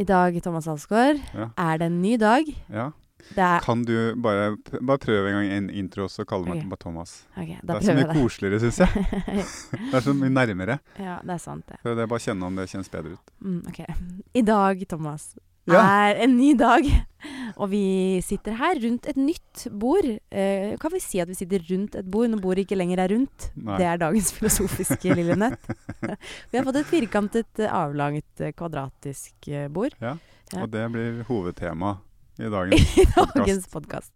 I dag, Thomas Alsgaard, Ja. er det en ny dag. Ja. Kan du bare, bare prøve en gang en intro, så kaller du meg bare Thomas? Ok, Det er så mye det. koseligere, syns jeg. Det er så mye nærmere. Ja, det er sant, det. Så det er bare å kjenne om det kjennes bedre ut. Mm, ok. I dag, Thomas. Er en ny dag. Og vi sitter her rundt et nytt bord. Eh, kan vi si at vi sitter rundt et bord når bordet ikke lenger er rundt? Nei. Det er dagens filosofiske lille nett. vi har fått et firkantet, avlangt, eh, kvadratisk eh, bord Ja. Ja. Og det blir hovedtema i dagens i dagens podkast.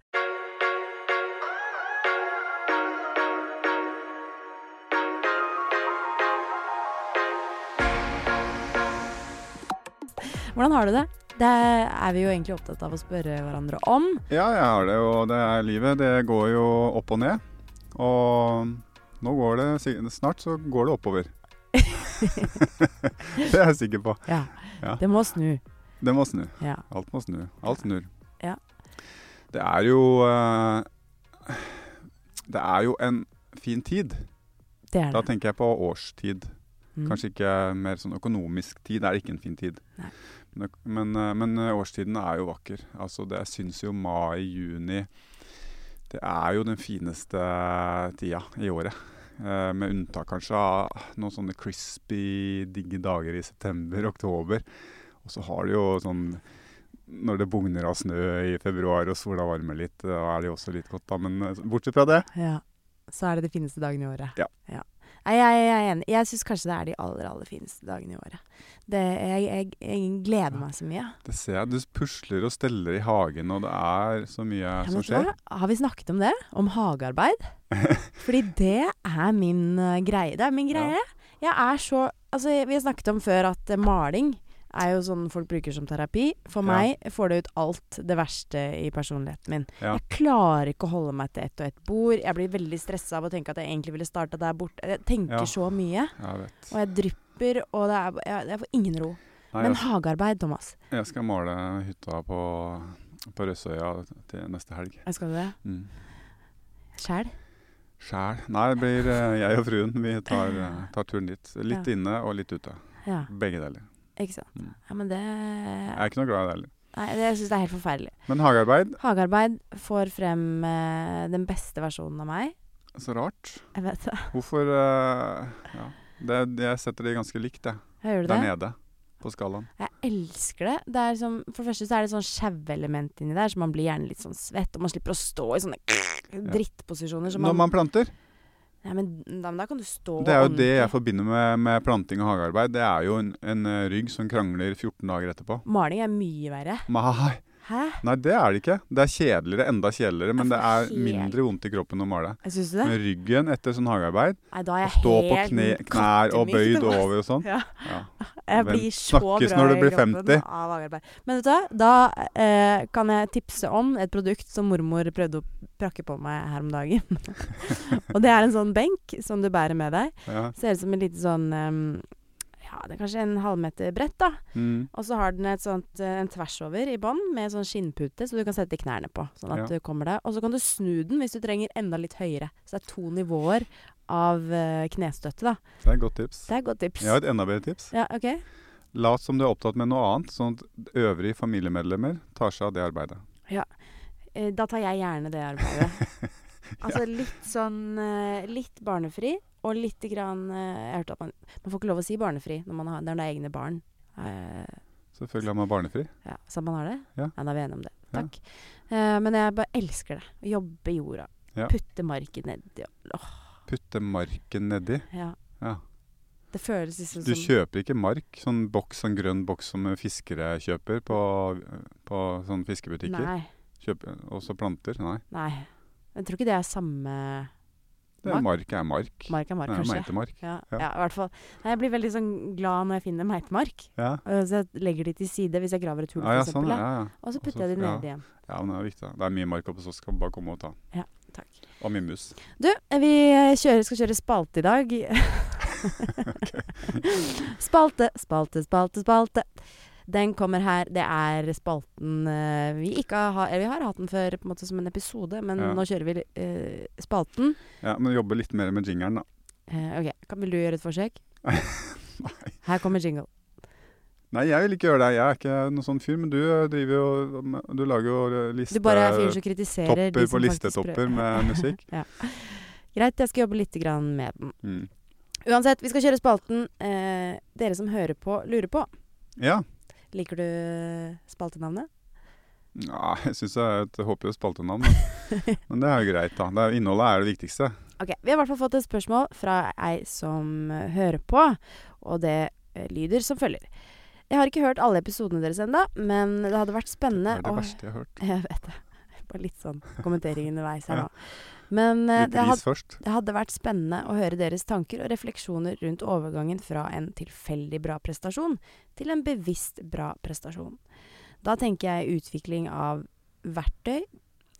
Hvordan har du det? Det er vi jo egentlig opptatt av å spørre hverandre om. Ja, jeg har det, og det er livet. Det går jo opp og ned. Og nå går det Snart så går det oppover. det er jeg sikker på. Ja. Ja. Det må snu. Det må snu. Ja. Alt må snu. Alt snur. Ja. Det er jo eh, Det er jo en fin tid. Det er Da tenker jeg på årstid. Mm. Kanskje ikke mer sånn økonomisk tid. Det er ikke en fin tid. Men, men, eh, men eh, årstiden er jo vakker. Altså, det, syns jo mai-juni Det er jo den fineste tida i året. Eh, med unntak kanskje av noen sånne crispy, digge dager i september-oktober. Og så har det jo sånn Når det bugner av snø i februar og sola varmer litt, da er det jo også litt godt, da. Men eh, bortsett fra det Ja. Så er det de fineste dagene i året. Ja. Ja. Nei, jeg, jeg er enig. Jeg syns kanskje det er de aller, aller fineste dagene i året. Det, jeg, jeg, jeg gleder meg så mye. Det ser jeg. Du pusler og steller i hagen, og det er så mye Ja, som skjer. hva? Har vi snakket om det? Om hagearbeid? Fordi det er min eh, greie. Det er min Ja. greie. Jeg er så Altså, vi har snakket om før at eh, maling er jo sånn folk bruker som terapi. For Ja. meg får det ut alt det verste i personligheten min. Ja. Jeg klarer ikke å holde meg til ett og ett bord. Jeg blir veldig stressa av å tenke at jeg egentlig ville starta der borte. Jeg tenker Ja. så mye. Jeg. Og jeg drypper, og det er, jeg, jeg får ingen ro. Nei, Men hagearbeid, Thomas. jeg skal male hytta på, på Røsøya til neste helg. Jeg skal det Mm. sjæl. Sjæl. Nei, det blir eh, jeg og fruen. Vi tar, eh, tar turen dit. Litt inne og litt ute. Ja, Begge deler. Ikke sant. Mm. Ja, men det Jeg er ikke noe glad i det heller. Nei, det jeg syns det er helt forferdelig. Men hagearbeid, Hagearbeid får frem eh, den beste versjonen av meg. så rart. Jeg vet det. Hvorfor eh, Ja. Det, jeg setter det ganske likt, jeg. Gjør du Der det? nede på skalaen. Jeg elsker det. det er som, for det første så er det sånn sjauelement inni der, så man blir gjerne litt sånn svett. Og man slipper å stå i sånne drittposisjoner. Så Når man planter. Nei, men da, men da kan du stå Det er jo det jeg forbinder med, med planting og hagearbeid. Det er jo en, en rygg som krangler 14 dager etterpå. Maling er mye verre. Nei, Hæ? nei, det er det ikke. Det er kjedeligere, enda kjedeligere, men det er mindre vondt i kroppen å male. Jeg synes det? Men ryggen etter sånn hagearbeid, Nei, da er jeg stå på kne, knær og bøyd over og sånn Ja. ja. Jeg blir så snakkes bra i blir kroppen 50? Av hagearbeid. Men vet du hva? Da eh, kan jeg tipse om et produkt som mormor prøvde å prakke på meg her om dagen. og det er en sånn benk som du bærer med deg. Ja. Ser ut som en liten sånn ehm, Ja, det er kanskje en halvmeter brett, da. Mm. Og så har den et sånt, eh, en tvers over i bånn med sånn skinnpute, så du kan sette knærne på. Sånn at Ja. du kommer deg. Og så kan du snu den hvis du trenger enda litt høyere. Så det er to nivåer av eh, knestøtte, da. Det er et godt tips. Det er et godt tips. Jeg har et enda bedre tips. Ja, ok. Lat som du er opptatt med noe annet, sånn at øvrige familiemedlemmer tar seg av det arbeidet. Ja. Da tar jeg gjerne det arbeidet. Altså litt sånn eh, Litt barnefri, og lite grann eh, Jeg hørte at man Man får ikke lov å si barnefri når man har, når det er egne barn. Eh, Selvfølgelig har man barnefri. ja, Så man har det? Ja. Da er vi enige om det. Ja. Takk. Eh, men jeg bare elsker det. Å jobbe i jorda. Ja. Putte marken nedi. Åh, Putte marken nedi. ja. Ja. Det føles liksom Du kjøper ikke mark, sånn boks, sånn grønn boks som fiskere kjøper på, på sånne fiskebutikker. Nei. Kjøper også planter. Nei. Nei. Jeg tror ikke det er samme Det er mark er mark. Mark er mark, Det er kanskje. meitemark. Ja, Ja. ja, i hvert fall. Jeg blir veldig sånn glad når jeg finner meitemark. Ja. øh, Så jeg legger de til side hvis jeg graver et hull, Ja, ja, for sånn, ja, ja. ja. Og så putter jeg de ja. ned igjen. ja, men det er viktig. Det er mye mark oppe, så skal vi bare komme og ta. Takk. Og mye mus. Du, eh, vi kjører, skal kjøre spalte i dag. spalte, spalte, spalte, spalte. Den kommer her. Det er spalten eh, vi ikke har Eller vi har hatt den før på en måte som en episode, men Ja. nå kjører vi eh, spalten. Ja, Men jobbe litt mer med jingeren, da. Eh, ok, kan, Vil du gjøre et forsøk? Nei. Her kommer jingle. Nei, jeg vil ikke gjøre det. Jeg er ikke noen sånn fyr. Men du eh, driver jo Du lager jo Du bare er fyren som kritiserer de på som faktisk listetopper prøver. med musikk. ja. Greit, jeg skal jobbe litt grann med den. Mm. Uansett, vi skal kjøre spalten eh, dere som hører på, lurer på. Ja. Liker du spaltenavnet? ja. Jeg syns det er et håpløst spaltenavn. Men, det er jo greit, da. Det er, innholdet er det viktigste. Ok, Vi har i hvert fall fått et spørsmål fra ei som hører på, og det eh, lyder som følger. Jeg har ikke hørt alle episodene deres ennå, men det hadde vært spennende. Det er det verste jeg har hørt. Jeg vet det. Bare litt sånn kommentering underveis her nå. Men eh, det, hadde, det hadde vært spennende å høre deres tanker og refleksjoner rundt overgangen fra en tilfeldig bra prestasjon til en bevisst bra prestasjon. Da tenker jeg utvikling av verktøy,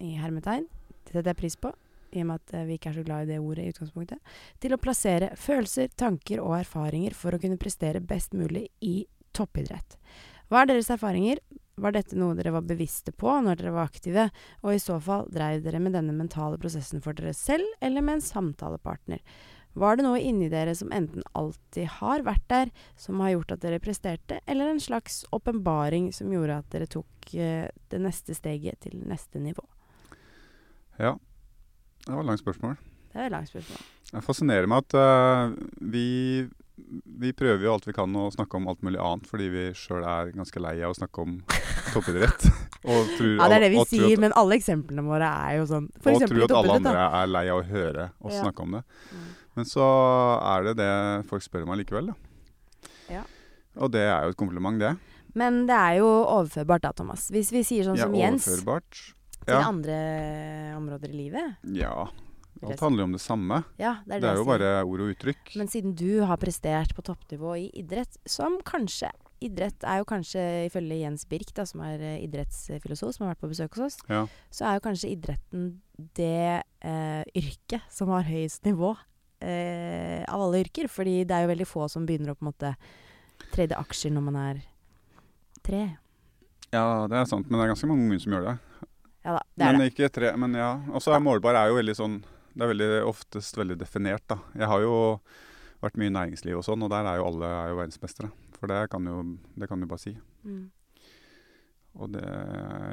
i hermetegn, det setter jeg pris på, i og med at eh, vi ikke er så glad i det ordet i utgangspunktet, til å plassere følelser, tanker og erfaringer for å kunne prestere best mulig i toppidrett. Hva er deres erfaringer? Var dette noe dere var bevisste på når dere var aktive, og i så fall dreiv dere med denne mentale prosessen for dere selv eller med en samtalepartner? Var det noe inni dere som enten alltid har vært der, som har gjort at dere presterte, eller en slags åpenbaring som gjorde at dere tok eh, det neste steget til neste nivå? Ja. Det var et langt spørsmål. Det er et langt spørsmål. Det fascinerer meg at uh, vi, vi prøver jo alt vi kan å snakke om alt mulig annet, fordi vi sjøl er ganske lei av å snakke om toppidrett. og tror, Ja, det er det vi sier, at, men alle eksemplene våre er jo sånn. For og tror at alle andre er lei av å høre oss Ja. snakke om det. Mm. Men så er det det folk spør meg likevel, da. Ja. Og det er jo et kompliment, det. Men det er jo overførbart da, Thomas. Hvis vi sier sånn Ja, som Jens overførbart. til andre områder i livet. ja. Alt handler jo om det samme. Ja, det er det, Det er jo bare ord og uttrykk. Men siden du har prestert på toppnivå i idrett, som kanskje Idrett er jo kanskje, ifølge Jens Birk, da, som er eh, idrettsfilosof, som har vært på besøk hos oss, Ja. så er jo kanskje idretten det eh, yrket som har høyest nivå eh, av alle yrker. Fordi det er jo veldig få som begynner å på en måte trade aksjer når man er tre. ja, det er sant, men det er ganske mange unge som gjør det. Ja da, det er men det. ikke tre, men ja. Og så er målbar er jo veldig sånn Det er veldig, oftest veldig definert, da. Jeg har jo vært mye i næringsliv og sånn, og der er jo alle er jo verdensmestere. For det kan jo, det kan du bare si. Mm. Og det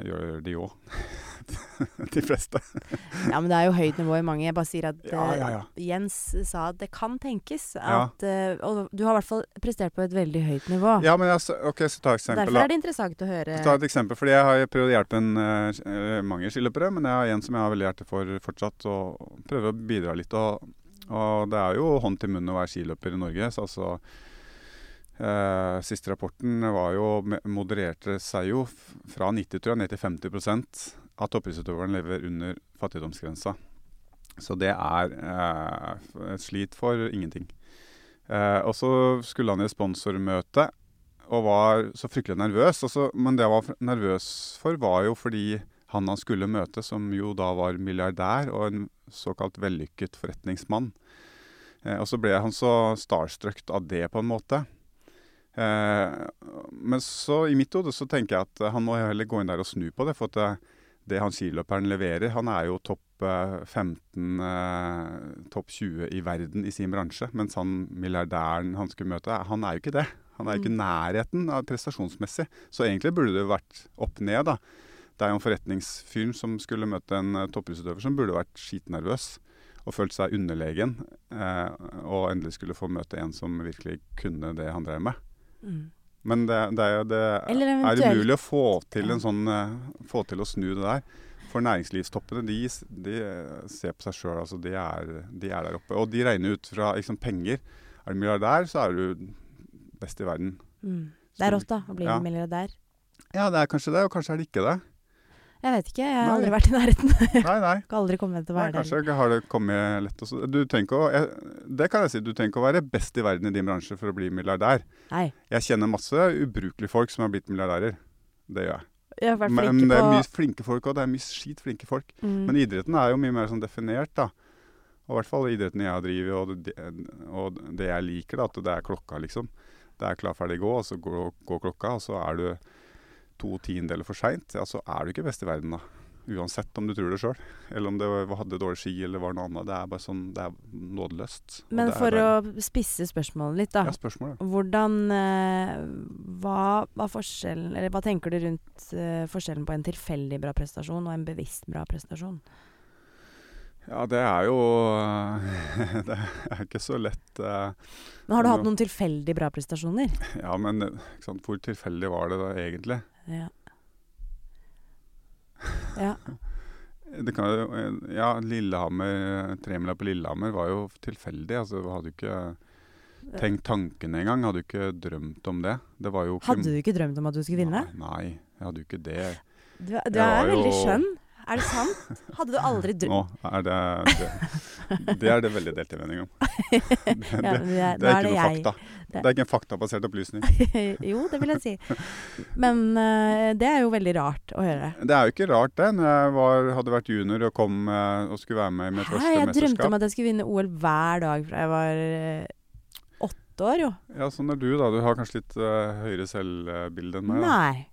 gjør de òg. de fleste. Ja, men det er jo høyt nivå i mange. Jeg bare sier at Ja, eh, ja, ja. Jens sa at det kan tenkes at eh, Og du har i hvert fall prestert på et veldig høyt nivå. Ja, men jeg, s- ok, så ta et eksempel. Derfor er det interessant å høre Ta et eksempel, fordi Jeg har prøvd å hjelpe en, eh, mange skiløpere, men jeg har en som jeg har veldig hjerte for fortsatt, og prøver å bidra litt. Og, og det er jo hånd til munn å være skiløper i Norge. Så altså eh, Siste rapporten var jo, modererte seg jo fra 90 tror jeg, ned til 50 av toppidrettsutøverne lever under fattigdomsgrensa. Så det er eh, et slit for ingenting. Eh, og så skulle han i sponsormøte og var så fryktelig nervøs. Altså, men det jeg var nervøs for, var jo fordi han han skulle møte, som jo da var milliardær og en såkalt vellykket forretningsmann. Eh, og så ble han så starstruck av det, på en måte. Eh, men så i mitt hode så tenker jeg at eh, han må heller gå inn der og snu på det. For at det, det han skiløperen leverer Han er jo topp eh, 15, eh, topp 20 i verden i sin bransje. Mens han milliardæren han skulle møte, han er jo ikke det. Han er jo ikke i nærheten av prestasjonsmessig. Så egentlig burde det vært opp ned, da. Det er jo en forretningsfyr som skulle møte en toppidrettsutøver som burde vært skitnervøs og følt seg underlegen, eh, og endelig skulle få møte en som virkelig kunne det han drev med. Mm. Men det, det, er, jo- det Eller er umulig å få til en sånn eh, Få til å snu det der. For næringslivstoppene, de, de eh, ser på seg sjøl, altså. De er, de er der oppe. Og de regner ut fra liksom, penger. Er du milliardær, så er du best i verden. Mm. Det er rått, da, å bli Ja. milliardær. Ja, det er kanskje det, og kanskje er det ikke det. Jeg vet ikke. Jeg har Nei. aldri vært i nærheten. Nei, Nei, nei. har aldri kommet til å Nei, være der. kanskje har det kommet lett også. Du ikke å jeg, Det kan jeg si, du trenger ikke å være best i verden i din bransje for å bli milliardær. Nei. Jeg kjenner masse ubrukelige folk som har blitt milliardærer. Det gjør jeg. Jeg har vært Men, det er mye flinke folk òg. Det er mye skitflinke folk. mm. Men idretten er jo mye mer sånn definert, da. Og i hvert fall idretten jeg drevet, og det, og det jeg liker, da, at det er klokka, liksom. Det er klar, ferdig, gå, og så går, går klokka, og så er du to tiendedeler for seint. Ja, så er du ikke best i verden, da. Uansett om du tror det sjøl, eller om det var- hadde dårlig ski eller var noe annet. Det er bare sånn, det er nådeløst. Men er for å spisse spørsmålet litt, da. Ja, spørsmålet. Hvordan eh, hva, hva, forskjellen, eller hva tenker du rundt eh, forskjellen på en tilfeldig bra prestasjon og en bevisst bra prestasjon? Ja, det er jo Det er ikke så lett. eh, Men Har du hatt noen tilfeldig bra prestasjoner? Ja, men sant, hvor tilfeldig var det da egentlig? Ja. ja. Det kan jo, ja, Lillehammer, tremila på Lillehammer var jo tilfeldig. altså Hadde jo ikke tenkt tanken engang. Hadde jo ikke drømt om det. Det Hadde du ikke drømt om at du skulle vinne? Nei, nei, jeg hadde jo ikke det. Du, du er veldig skjønn. Er det sant? Hadde du aldri Nå drømt er det Det, det er det veldig delte meninger om. Det, det, det, er- det er ikke noe fakta. Det er ikke en faktabasert opplysning. jo, det vil jeg si. Men eh, det er jo veldig rart å høre. Det er jo ikke rart, det. Når jeg var, hadde vært junior og kom eh, og skulle være med i mitt første mesterskap. jeg drømte om at jeg skulle vinne OL hver dag fra jeg var eh, åtte år, jo. Ja, Sånn er du, da. Du har kanskje litt høyere selvbilde enn meg. da. Nei.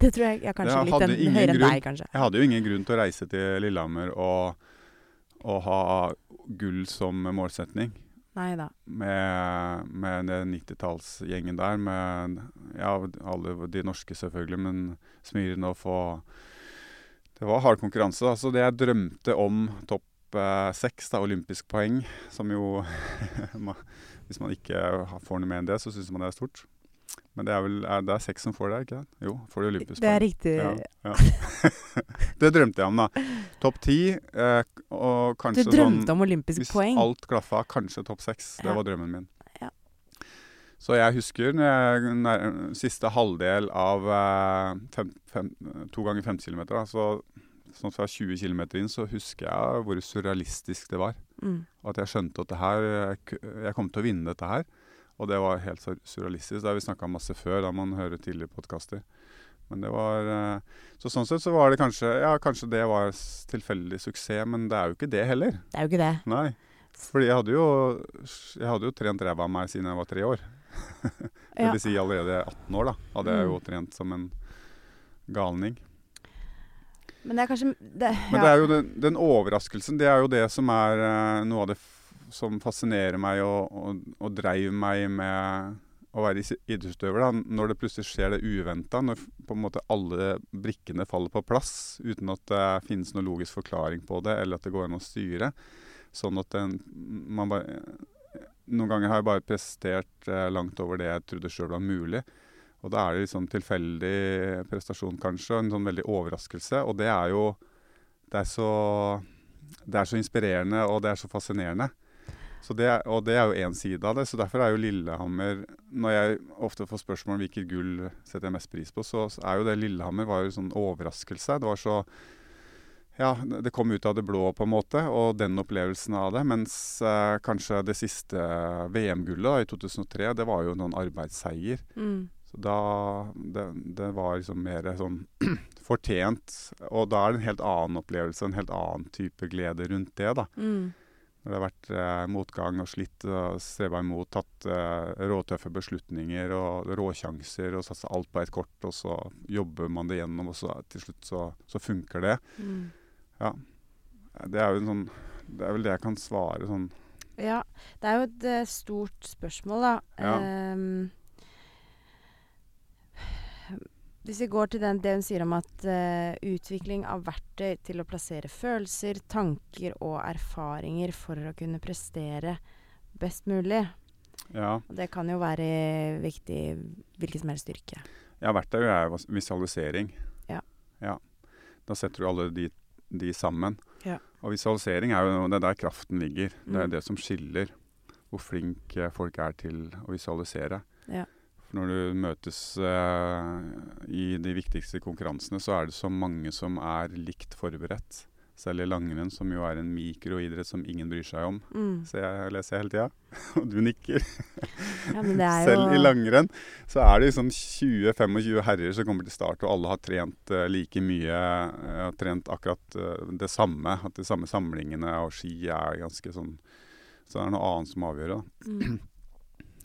Det tror jeg, jeg kanskje litt en, høyere enn deg, kanskje. Jeg hadde jo ingen grunn til å reise til Lillehammer og, og ha gull som målsetning. Nei da. Med, med den 90-tallsgjengen der, med ja, alle de norske selvfølgelig, men Smirnov og Det var hard konkurranse. da, Så det jeg drømte om topp eh, seks, da, olympisk poeng, som jo Hvis man ikke får noe mer enn det, så syns man det er stort. Men det er vel er, det er seks som får det, ikke det? Jo, får det olympisk Det er riktig. Ja, ja. det drømte jeg om, da. Topp ti, eh, og Du drømte sånn om olympisk Hvis poeng. alt klaffa, kanskje topp seks. Det var drømmen min. Ja. Så jeg husker når jeg, nær, siste halvdel av eh, fem, fem, to ganger 50 km, da, så sånn fra 20 km inn, så husker jeg hvor surrealistisk det var. Mm. At jeg skjønte at det her, jeg jeg kom til å vinne dette her. Og det var helt surrealistisk. Det har vi snakka om masse før, da man hører tidligere podkaster. Men det var eh, Så sånn sett så var det kanskje Ja, kanskje det var tilfeldig suksess, men det er jo ikke det heller. Det er jo ikke det. Nei. Fordi jeg hadde jo, jeg hadde jo trent ræva av meg siden jeg var tre år. Det Ja. vil si allerede 18 år, da. Hadde jeg jo Mm. trent som en galning. Men det er kanskje det, Men det er jo den, den overraskelsen, det er jo det som er eh, noe av det som fascinerer meg og, og, og dreiv meg med å være idrettsutøver. Når det plutselig skjer det uventa, når på en måte alle brikkene faller på plass uten at det finnes noen logisk forklaring på det, eller at det går an å styre. Sånn at den, man bare Noen ganger har jeg bare prestert eh, langt over det jeg trodde sjøl var mulig. Og da er det litt sånn tilfeldig prestasjon, kanskje, en sånn veldig overraskelse. Og det er jo Det er så, det er så inspirerende, og det er så fascinerende. Så det, er- og det er jo én side av det. Så derfor er jo Lillehammer Når jeg ofte får spørsmål om hvilket gull setter jeg mest pris på, så er jo det Lillehammer var jo sånn overraskelse. Det var så Ja, det kom ut av det blå, på en måte, og den opplevelsen av det. Mens eh, kanskje det siste VM-gullet i 2003, det var jo noen arbeidsseier. Mm. Så da det, det var liksom mer sånn fortjent. Og da er det en helt annen opplevelse, en helt annen type glede rundt det, da. Mm. Når det har vært eh, motgang og slitt og streba imot, tatt eh, råtøffe beslutninger og råsjanser og satsa alt på ett kort, og så jobber man det gjennom, og så til slutt så, så funker det. Mm. Det er jo en sånn Det er vel det jeg kan svare sånn Ja. Det er jo et eh, stort spørsmål, da. Ja. Ehm, hvis vi går til den, det hun sier om at uh, utvikling av verktøy til å plassere følelser, tanker og erfaringer for å kunne prestere best mulig. Ja. Og det kan jo være viktig i hvilken som helst styrke. Ja, verktøy er visualisering. Ja. ja. Da setter du alle de, de sammen. Ja. Og visualisering er jo det er der kraften ligger. Det er Mm. det som skiller hvor flink eh, folk er til å visualisere. Ja. For når du møtes eh, i de viktigste konkurransene, så er det så mange som er likt forberedt. Selv i langrenn, som jo er en mikroidrett som ingen bryr seg om. Mm. Så jeg leser hele tida, og du nikker. Ja, men det er jo Selv i langrenn så er det liksom 20-25 herrer som kommer til start, og alle har trent uh, like mye. eh, har trent akkurat uh, det samme. At de samme samlingene og ski er ganske sånn Så det er noe annet som avgjør da. mm.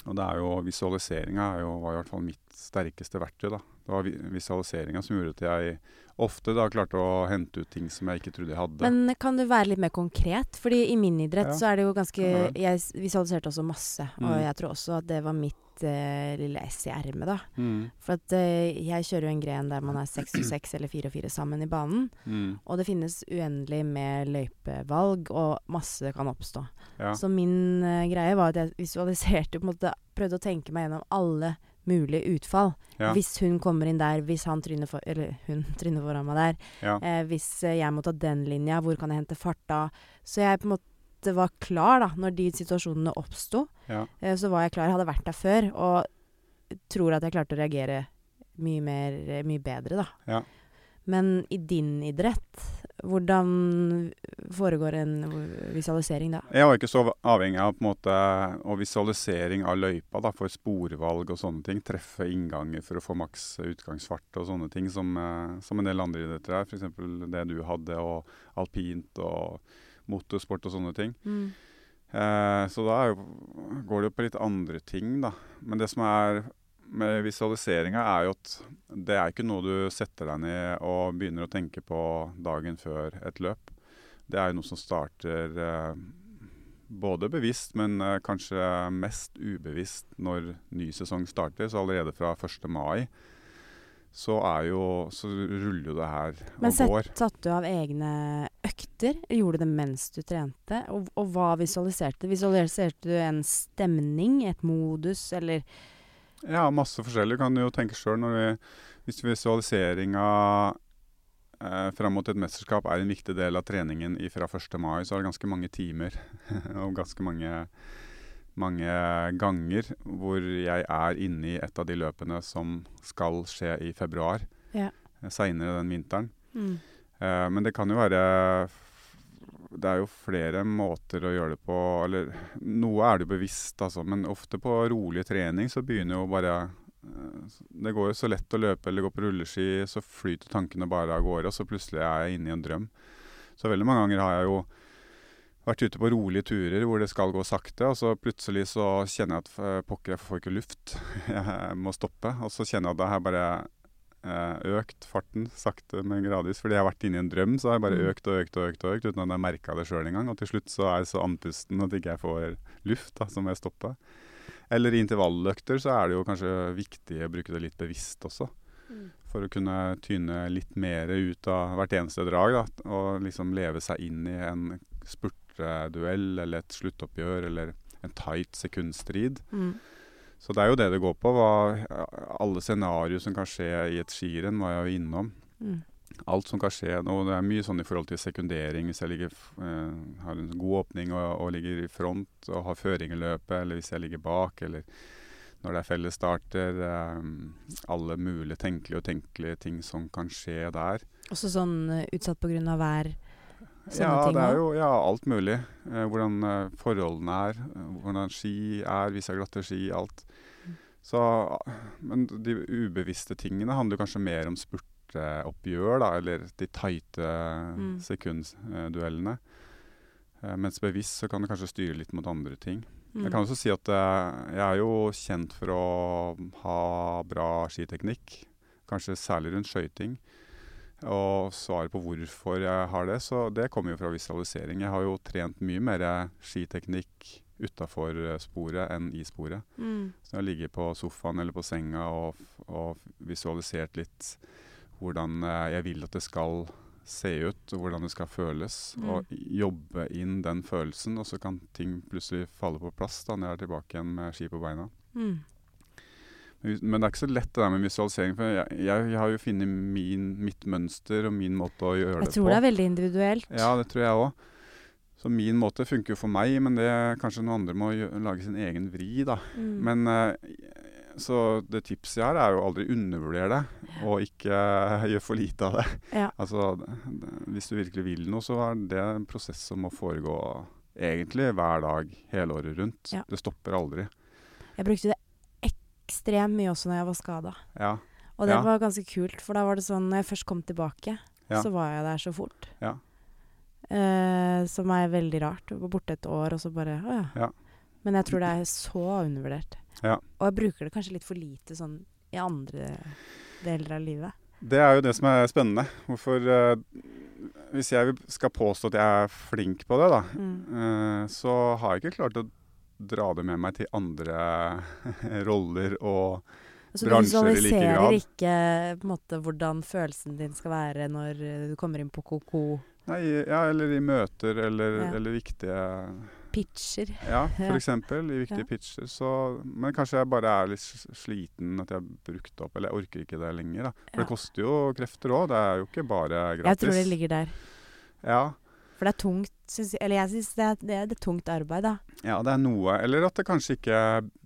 Og det er jo visualiseringa er jo, var i hvert fall mitt sterkeste verktøy. da. Det var vi- visualiseringa som gjorde at jeg ofte da klarte å hente ut ting som jeg ikke trodde jeg hadde. Men kan du være litt mer konkret? Fordi i min idrett Ja. så er det jo ganske Jeg visualiserte også masse, og Mm. jeg tror også at det var mitt eh, lille ess i ermet, da. Mm, For at uh, jeg kjører jo en gren der man er seks og seks eller fire og fire sammen i banen. mm, Og det finnes uendelig med løypevalg, og masse kan oppstå. ja. Så min uh, greie var at jeg visualiserte på en måte Prøvde å tenke meg gjennom alle mulige utfall. Ja. Hvis hun kommer inn der, hvis han tryner for Eller hun tryner foran meg der. ja. Hvis jeg må ta den linja, hvor kan jeg hente fart da? Så jeg på en måte var klar da, når de situasjonene oppsto. ja. Eh, så var jeg klar. Jeg hadde vært der før, og tror at jeg klarte å reagere mye, mer, eh, mye bedre, da. Ja. Men i din idrett, hvordan foregår en visualisering da? Jeg var ikke så avhengig av måte visualisering av løypa da, for sporvalg og sånne ting. Treffe innganger for å få maks utgangsfart og sånne ting som, eh, som en del andre idretter er. F.eks. det du hadde, og alpint og motorsport og sånne ting. Mm. Eh, så da jo, går det jo på litt andre ting, da. Men det som er med visualiseringa, er jo at det er ikke noe du setter deg ned og begynner å tenke på dagen før et løp. Det er jo noe som starter eh, både bevisst, men eh, kanskje mest ubevisst når ny sesong starter. Så allerede fra 1. mai så, jo, så ruller jo det her Men og går. Men satt du av egne økter? Gjorde du det mens du trente? Og, og hva visualiserte du? Visualiserte du en stemning, et modus, eller Ja, masse forskjellig. Du kan jo tenke sjøl når vi, hvis visualiseringa eh, fram mot et mesterskap er en viktig del av treningen fra 1. mai, så er det ganske mange timer og ganske mange, mange ganger hvor jeg er inne i et av de løpene som skal skje i februar. Ja. Seinere den vinteren. mm. Eh, men det kan jo være Det er jo flere måter å gjøre det på. Eller noe er det jo bevisst, altså. Men ofte på rolig trening så begynner jo bare eh, Det går jo så lett å løpe eller gå på rulleski, så flyter tankene bare av gårde, og så plutselig er jeg inne i en drøm. Så veldig mange ganger har jeg jo vært ute på rolige turer hvor det skal gå sakte, og så plutselig så kjenner jeg at eh, pokker, jeg får ikke luft. Jeg må stoppe. Og så kjenner jeg at det her bare eh, økt farten sakte, men gradvis. Fordi jeg har vært inne i en drøm, så har jeg bare Mm. økt og økt og økt, og økt uten at jeg merka det sjøl engang. Og til slutt så er jeg så andpusten at ikke jeg får luft, da, så må jeg stoppe. Eller i intervalløkter så er det jo kanskje viktig å bruke det litt bevisst også. Mm. For å kunne tyne litt mer ut av hvert eneste drag, da. Og liksom leve seg inn i en spurteduell eller et sluttoppgjør eller en tight sekundstrid. Mm. Så det er jo det det går på. Hva, alle scenarioer som kan skje i et skirenn, var jeg jo innom. Mm. Alt som kan skje. Og det er mye sånn i forhold til sekundering. Hvis jeg ligger, eh, har en god åpning og, og ligger i front og har føring i løpet, eller hvis jeg ligger bak, eller når det er fellesstarter. Eh, alle mulige tenkelige og tenkelige ting som kan skje der. Også sånn eh, utsatt av vær? Ja, det er jo ja, alt mulig. Eh, hvordan eh, forholdene er, eh, hvordan ski er, hvis jeg glatte ski, alt. Mm. Så, men de ubevisste tingene handler kanskje mer om spurteoppgjør, da, eller de tighte Mm. sekundduellene. Eh, mens bevisst så kan det kanskje styre litt mot andre ting. Mm. Jeg kan også si at eh, jeg er jo kjent for å ha bra skiteknikk. Kanskje særlig rundt skøyting. Og svaret på hvorfor jeg har det, så det kommer jo fra visualisering. Jeg har jo trent mye mer skiteknikk utafor sporet enn i sporet. Mm. Så jeg har ligget på sofaen eller på senga og, og visualisert litt hvordan eh, jeg vil at det skal se ut, og hvordan det skal føles. Mm. Og jobbe inn den følelsen, og så kan ting plutselig falle på plass da når jeg er tilbake igjen med ski på beina. Mm. Men det er ikke så lett det der med visualisering, for jeg, jeg, jeg har jo funnet mitt mønster og min måte å gjøre det på. Jeg tror det er veldig individuelt. Ja, det tror jeg òg. Så min måte funker jo for meg, men det kanskje noen andre må lage sin egen vri, da. Mm. Men eh, Så det tipset jeg har, er jo aldri undervurdere det, og ikke gjøre for lite av det. Ja. Altså, hvis du virkelig vil noe, så er det en prosess som må foregå egentlig hver dag hele året rundt. Ja. Det stopper aldri. Jeg brukte det ekstremt mye også når jeg var skada. Ja. Og det Ja. var ganske kult, for da var det sånn Når jeg først kom tilbake, Ja. så var jeg der så fort. Ja. Eh, som er veldig rart. Jeg var borte et år, og så bare Å ja. Ja. Men jeg tror det er så undervurdert. Ja. Og jeg bruker det kanskje litt for lite sånn i andre deler av livet. Det er jo det som er spennende. Hvorfor eh, Hvis jeg skal påstå at jeg er flink på det, da, Mm. eh, så har jeg ikke klart å dra det med meg til andre roller og altså, Bransjer i like visualiserer grad. ikke på en måte hvordan følelsen din skal være når du kommer inn på KK Nei, ja, eller i møter eller, Ja. eller viktige pitcher. Ja, eksempel i viktige Ja. pitcher. Så, men kanskje jeg bare er litt sliten, at jeg har brukt opp Eller jeg orker ikke det lenger. Da. For Ja. det koster jo krefter òg. Det er jo ikke bare gratis. Jeg tror det ligger der. Ja, For det er tungt, syns jeg. Eller jeg syns det, det er det er tungt arbeid, da. ja, det er noe Eller at det kanskje ikke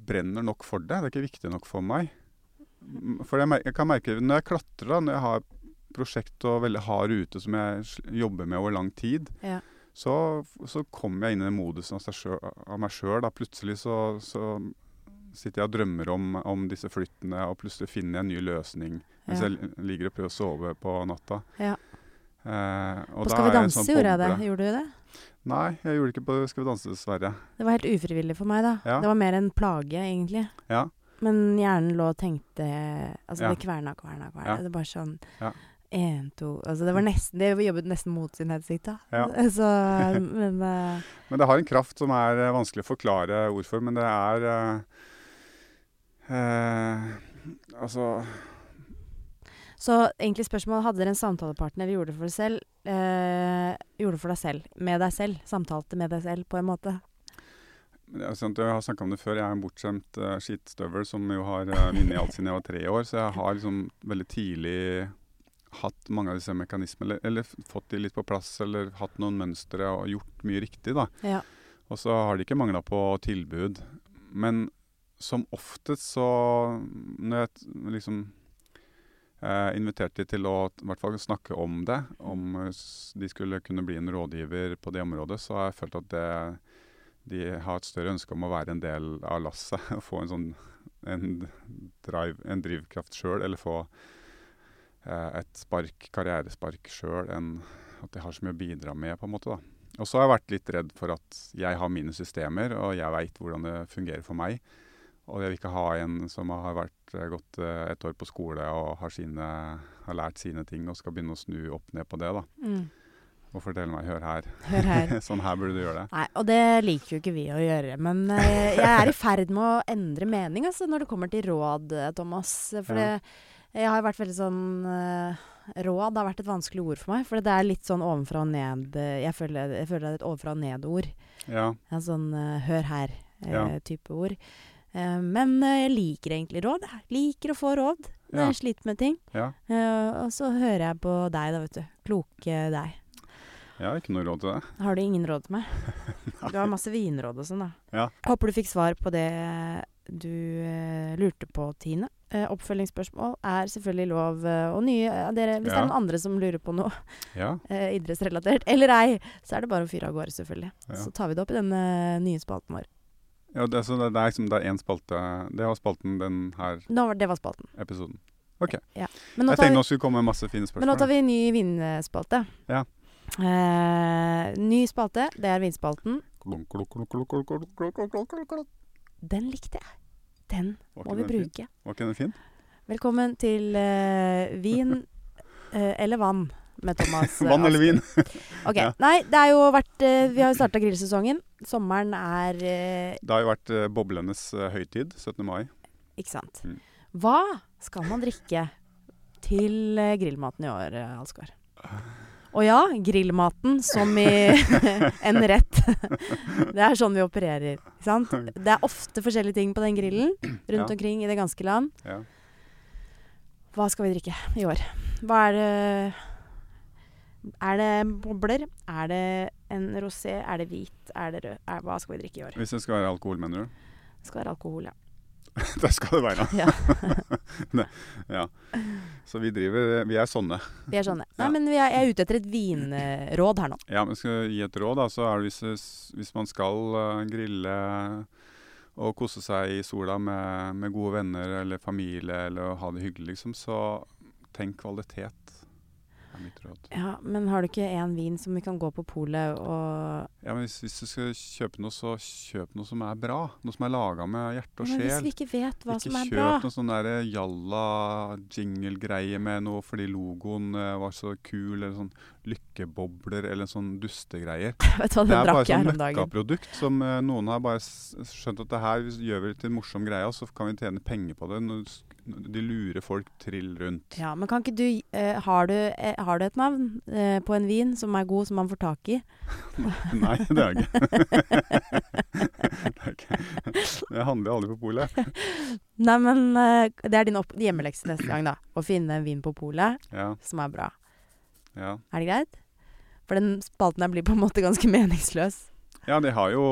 brenner nok for det. Det er ikke viktig nok for meg. For jeg, merker, jeg kan merke når jeg klatrer, da, når jeg har prosjekt og veldig hard rute som jeg jobber med over lang tid, Ja. så, så kommer jeg inn i den modusen av meg sjøl. Plutselig så, så sitter jeg og drømmer om, om disse flyttene, og plutselig finner jeg en ny løsning mens Ja. jeg ligger og prøver å sove på natta. Ja. Eh, På Skal vi danse sånn gjorde jeg det. Gjorde du det? Nei, jeg gjorde det ikke på Skal vi danse, dessverre. Det var helt ufrivillig for meg, da. Ja. Det var mer en plage, egentlig. Ja. Men hjernen lå og tenkte Altså, Ja. det kverna, kverna, kverna. Det var bare sånn Ja. En, to Altså, det var nesten Det jobbet nesten mot sin hensikt, da. Så Men uh, Men det har en kraft som er uh, vanskelig å forklare ord for, men det er uh, Altså Så egentlig spørsmålet Hadde dere en samtalepartner eller gjorde det for deg selv? Eh, gjorde det for deg selv. Med deg selv. Samtalte med deg selv, på en måte. Er sant, Jeg har snakka om det før. Jeg er en bortskjemt uh, skitstøvel som jo har uh, vunnet alt siden jeg var tre år. Så jeg har liksom veldig tidlig hatt mange av disse mekanismene, eller, eller fått de litt på plass, eller hatt noen mønstre og gjort mye riktig, da. Ja. Og så har de ikke mangla på tilbud. Men som oftest så Når jeg liksom eh, inviterte de til å i hvert fall snakke om det, om eh, de skulle kunne bli en rådgiver på det området, så har jeg følt at det, de har et større ønske om å være en del av lasset. Og få en sånn en, drive, en drivkraft sjøl, eller få eh, et spark, karrierespark sjøl, at de har så mye å bidra med, på en måte. da. Og så har jeg vært litt redd for at jeg har mine systemer, og jeg veit hvordan det fungerer for meg. Og jeg vil ikke ha en som har vært, eh, gått eh, et år på skole og har, sine, har lært sine ting, og skal begynne å snu opp ned på det. da. Mm. Og fortelle meg 'hør her', Hør her. sånn her burde du gjøre det. Nei, og det liker jo ikke vi å gjøre. Men eh, jeg er i ferd med å endre mening altså, når det kommer til råd, eh, Thomas. For Ja. det, jeg har vært veldig sånn eh, Råd har vært et vanskelig ord for meg. For det er litt sånn ovenfra og ned Jeg føler, jeg føler det er et ovenfra og ned-ord. Ja, En sånn eh, hør her-type ord. Eh, men eh, jeg liker egentlig råd. Jeg liker å få råd når Ja. jeg sliter med ting. ja. Eh, og så hører jeg på deg, da, vet du. Kloke deg. Jeg har ikke noe råd til deg. Har du ingen råd til meg? Du har masse vinråd og sånn, da. Ja. Håper du fikk svar på det du eh, lurte på, Tine. Eh, oppfølgingsspørsmål er selvfølgelig lov. eh, og nye dere, hvis det er noen andre som lurer på noe Ja, idrettsrelatert, eller ei, så er det bare å fyre av gårde, selvfølgelig. Ja. Så tar vi det opp i denne nye spalten vår. Ja, det, så det, det er liksom det er én spalte Det var spalten den her Nå, det var spalten. episoden. OK. Ja. Jeg tenkte nå skulle komme masse fine spørsmål. Men nå tar vi en ny vinspalte. Ja. Eh, ny spalte, det er vinspalten. Den likte jeg. Den må vi bruke. Fin? Var ikke den fin? Velkommen til eh, vin eh, eller vann med Thomas. eh, Vann eller vin? Ok, Ja. Nei, det er jo vært eh, Vi har jo starta grillsesongen. Sommeren er eh, Det har jo vært boblenes høytid, 17. mai. Ikke sant. Mm. Hva skal man drikke til grillmaten i år, Alskar? Og ja, grillmaten som i en rett. det er sånn vi opererer. Ikke sant? Det er ofte forskjellige ting på den grillen rundt Ja. omkring i det ganske land. Ja. Hva skal vi drikke i år? Hva er det Er det bobler? Er det en rosé? Er det hvit? Er det rød? Er, hva skal vi drikke i år? Hvis det skal være alkohol, mener du? Det skal være alkohol, ja. det skal det være. Ja. Ja. Så vi driver Vi er sånne. Vi er sånne. Nei, Ja. men vi er, jeg er ute etter et vinråd her nå. Ja, men skal gi et råd, da, så er det hvis, hvis man skal uh, grille og kose seg i sola med, med gode venner eller familie eller ha det hyggelig, liksom, så tenk kvalitet. Er mitt råd. Ja, Men har du ikke en vin som vi kan gå på polet og Ja, men hvis, hvis du skal kjøpe noe, så kjøp noe som er bra. Noe som er laga med hjerte og sjel. Men Hvis vi ikke vet hva ikke som er bra Ikke kjøp noe sånn der jalla jingle-greie med noe fordi logoen eh, var så kul, eller sånn lykkebobler eller sånn dustegreier. Vet du hva, Det det er bare sånn møkkaprodukt som uh, noen har bare skjønt at det her gjør vi til en morsom greie, og så kan vi tjene penger på det. Når de lurer folk trill rundt. Ja, Men kan ikke du uh, har, du uh, har du et navn uh, på en vin som er god, som man får tak i? Nei, det er jeg ikke. det. Jeg handler aldri på polet. Nei, men det er din hjemmelekse neste gang, da. Å finne en vin på polet Ja, som er bra. ja. Er det greit? For den spalten her blir på en måte ganske meningsløs. Ja de har jo,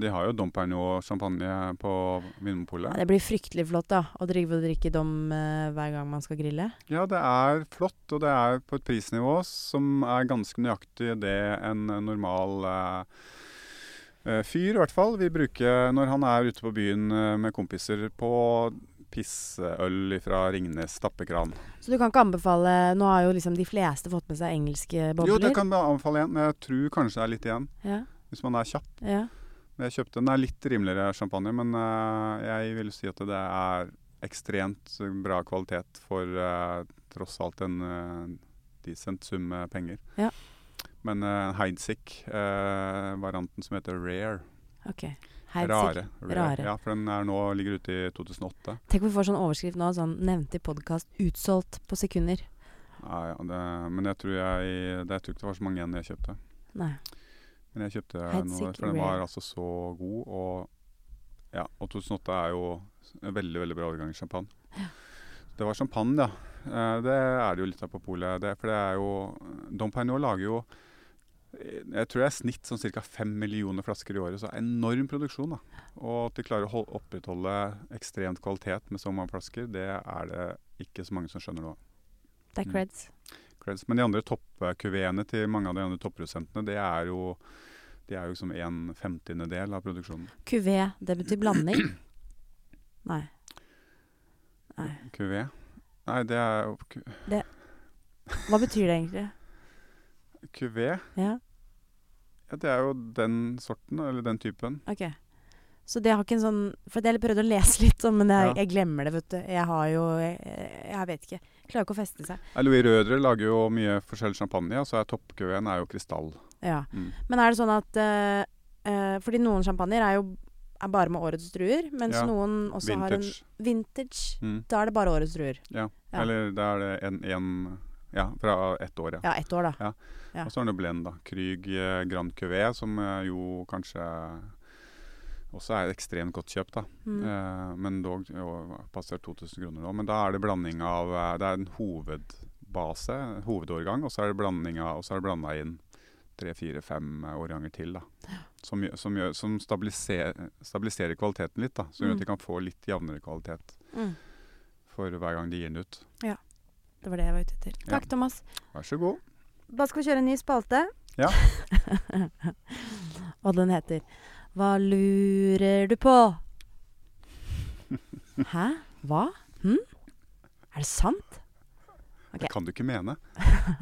de har jo Dom Pernod champagne på Vinmonopolet. Det blir fryktelig flott da, å drive og drikke dom eh, hver gang man skal grille. Ja, det er flott, og det er på et prisnivå som er ganske nøyaktig det en normal eh, eh, fyr, i hvert fall, vil bruke når han er ute på byen eh, med kompiser på pisseøl fra Ringnes tappekran. Så du kan ikke anbefale Nå har jo liksom de fleste fått med seg engelske bobler. Jo, det kan jeg anbefale igjen, men jeg tror kanskje det er litt igjen, Ja, hvis man er kjapp. ja. Men Jeg kjøpte den er litt rimeligere champagne, men uh, jeg vil si at det er ekstremt bra kvalitet for uh, tross alt en uh, decent sum med penger. Ja. Men uh, Heidsick, varianten som heter Rare Ok. Helt Rare. Rare. Ja, for den er nå, ligger ute i 2008. Tenk om vi får sånn overskrift nå, sånn nevnte i podkast 'utsolgt på sekunder'. Ja, ja, det, men jeg tror, jeg, det, jeg tror ikke det var så mange igjen jeg kjøpte. Nei. Men jeg kjøpte noe, for den var altså så god. Og, ja, og 2008 er jo en veldig veldig bra årgang champagne. Det var champagne, ja. Eh, Det er det jo litt av på polet. Det, for det er jo Dom Pernod lager jo eh, jeg tror det er snitt sånn ca. fem millioner flasker i året, så enorm produksjon. da. Og at de klarer å hol- opprettholde ekstremt kvalitet med så mange flasker, det er det ikke så mange som skjønner nå. Det er Mm. Creds. Men de andre toppkuveene til mange av de andre topprosentene, det er jo de er jo som en femtiendedel av produksjonen. Kuvé, det betyr blanding? Nei. Nei. Kuvé? Nei, det er jo ku- Hva betyr det egentlig? Kuvé? Ja, Ja, det er jo den sorten, eller den typen. ok. Så det har ikke en sånn For jeg prøvde å lese litt men jeg, Ja. jeg glemmer det, vet du. Jeg har jo Jeg, jeg vet ikke. Klarer ikke å feste seg. Louis Rødre lager jo mye forskjellig champagne, og så er toppkøen er jo krystall. Ja. Mm. Men er det sånn at uh, uh, Fordi noen champagner er jo er bare med årets druer, mens Ja. noen også har en Vintage. vintage. Mm. Da er det bare årets druer. Ja. Ja. Eller da er det en, en Ja, fra ett år, ja. Ja, ett år, da. Ja. Og så er det Blend, da. Krüg eh, Grand Cuvée, som eh, jo kanskje også er det ekstremt godt kjøpt, da. Mm. Eh, men dog passert 2000 kroner nå. Men da er det blanding av eh, Det er en hovedbase, en hovedårgang, og så er det blanding av Og så er det blanda inn tre, fire, fem eh, årganger til, da. Som, som, gjør, som stabiliserer, stabiliserer kvaliteten litt, da. som gjør Mm. at de kan få litt jevnere kvalitet Mm. for hver gang de gir den ut. Ja. Det var det jeg var ute etter. Ja. Takk, Thomas. Vær så god. Da skal vi kjøre en ny spalte. Ja. Og den heter Hva lurer du på? Hæ? Hva? Hm? Er det sant? Okay. Det kan du ikke mene.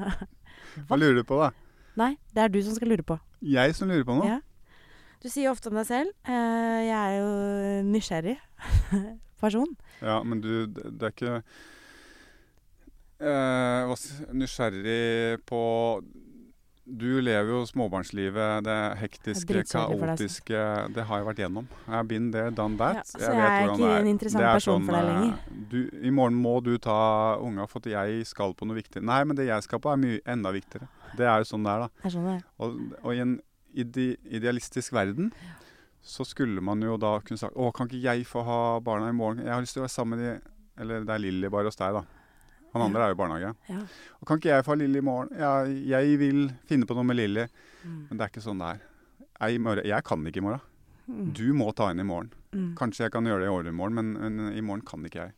Hva lurer du på, da? Nei, det er du som skal lure på. Jeg som lurer på noe? Ja. Du sier ofte om deg selv uh, Jeg er jo nysgjerrig person. Ja, men du, det, er ikke uh, Nysgjerrig på Du lever jo småbarnslivet, det hektiske, deg, kaotiske Det har jeg vært gjennom. I've been there, done that. Ja, så jeg er ikke er. en interessant er person for deg eh, lenger. Du, I morgen må du ta unga for at jeg skal på noe viktig. Nei, men det jeg skal på, er mye enda viktigere. Det er jo sånn det er, da. Det er sånn det er. Og, og i en ide idealistisk verden så skulle man jo da kunne sagt Å, kan ikke jeg få ha barna i morgen? Jeg har lyst til å være sammen med de Eller det er Lilly bare hos deg, da. Han andre er jo i barnehage. Ja. Og kan ikke jeg få ha Lilly i morgen? Ja, jeg vil finne på noe med Lilly. Mm. Men det er ikke sånn det er. Jeg, jeg kan ikke i morgen. Mm. Du må ta inn i morgen. Mm. Kanskje jeg kan gjøre det i overmorgen, men, men i morgen kan ikke jeg.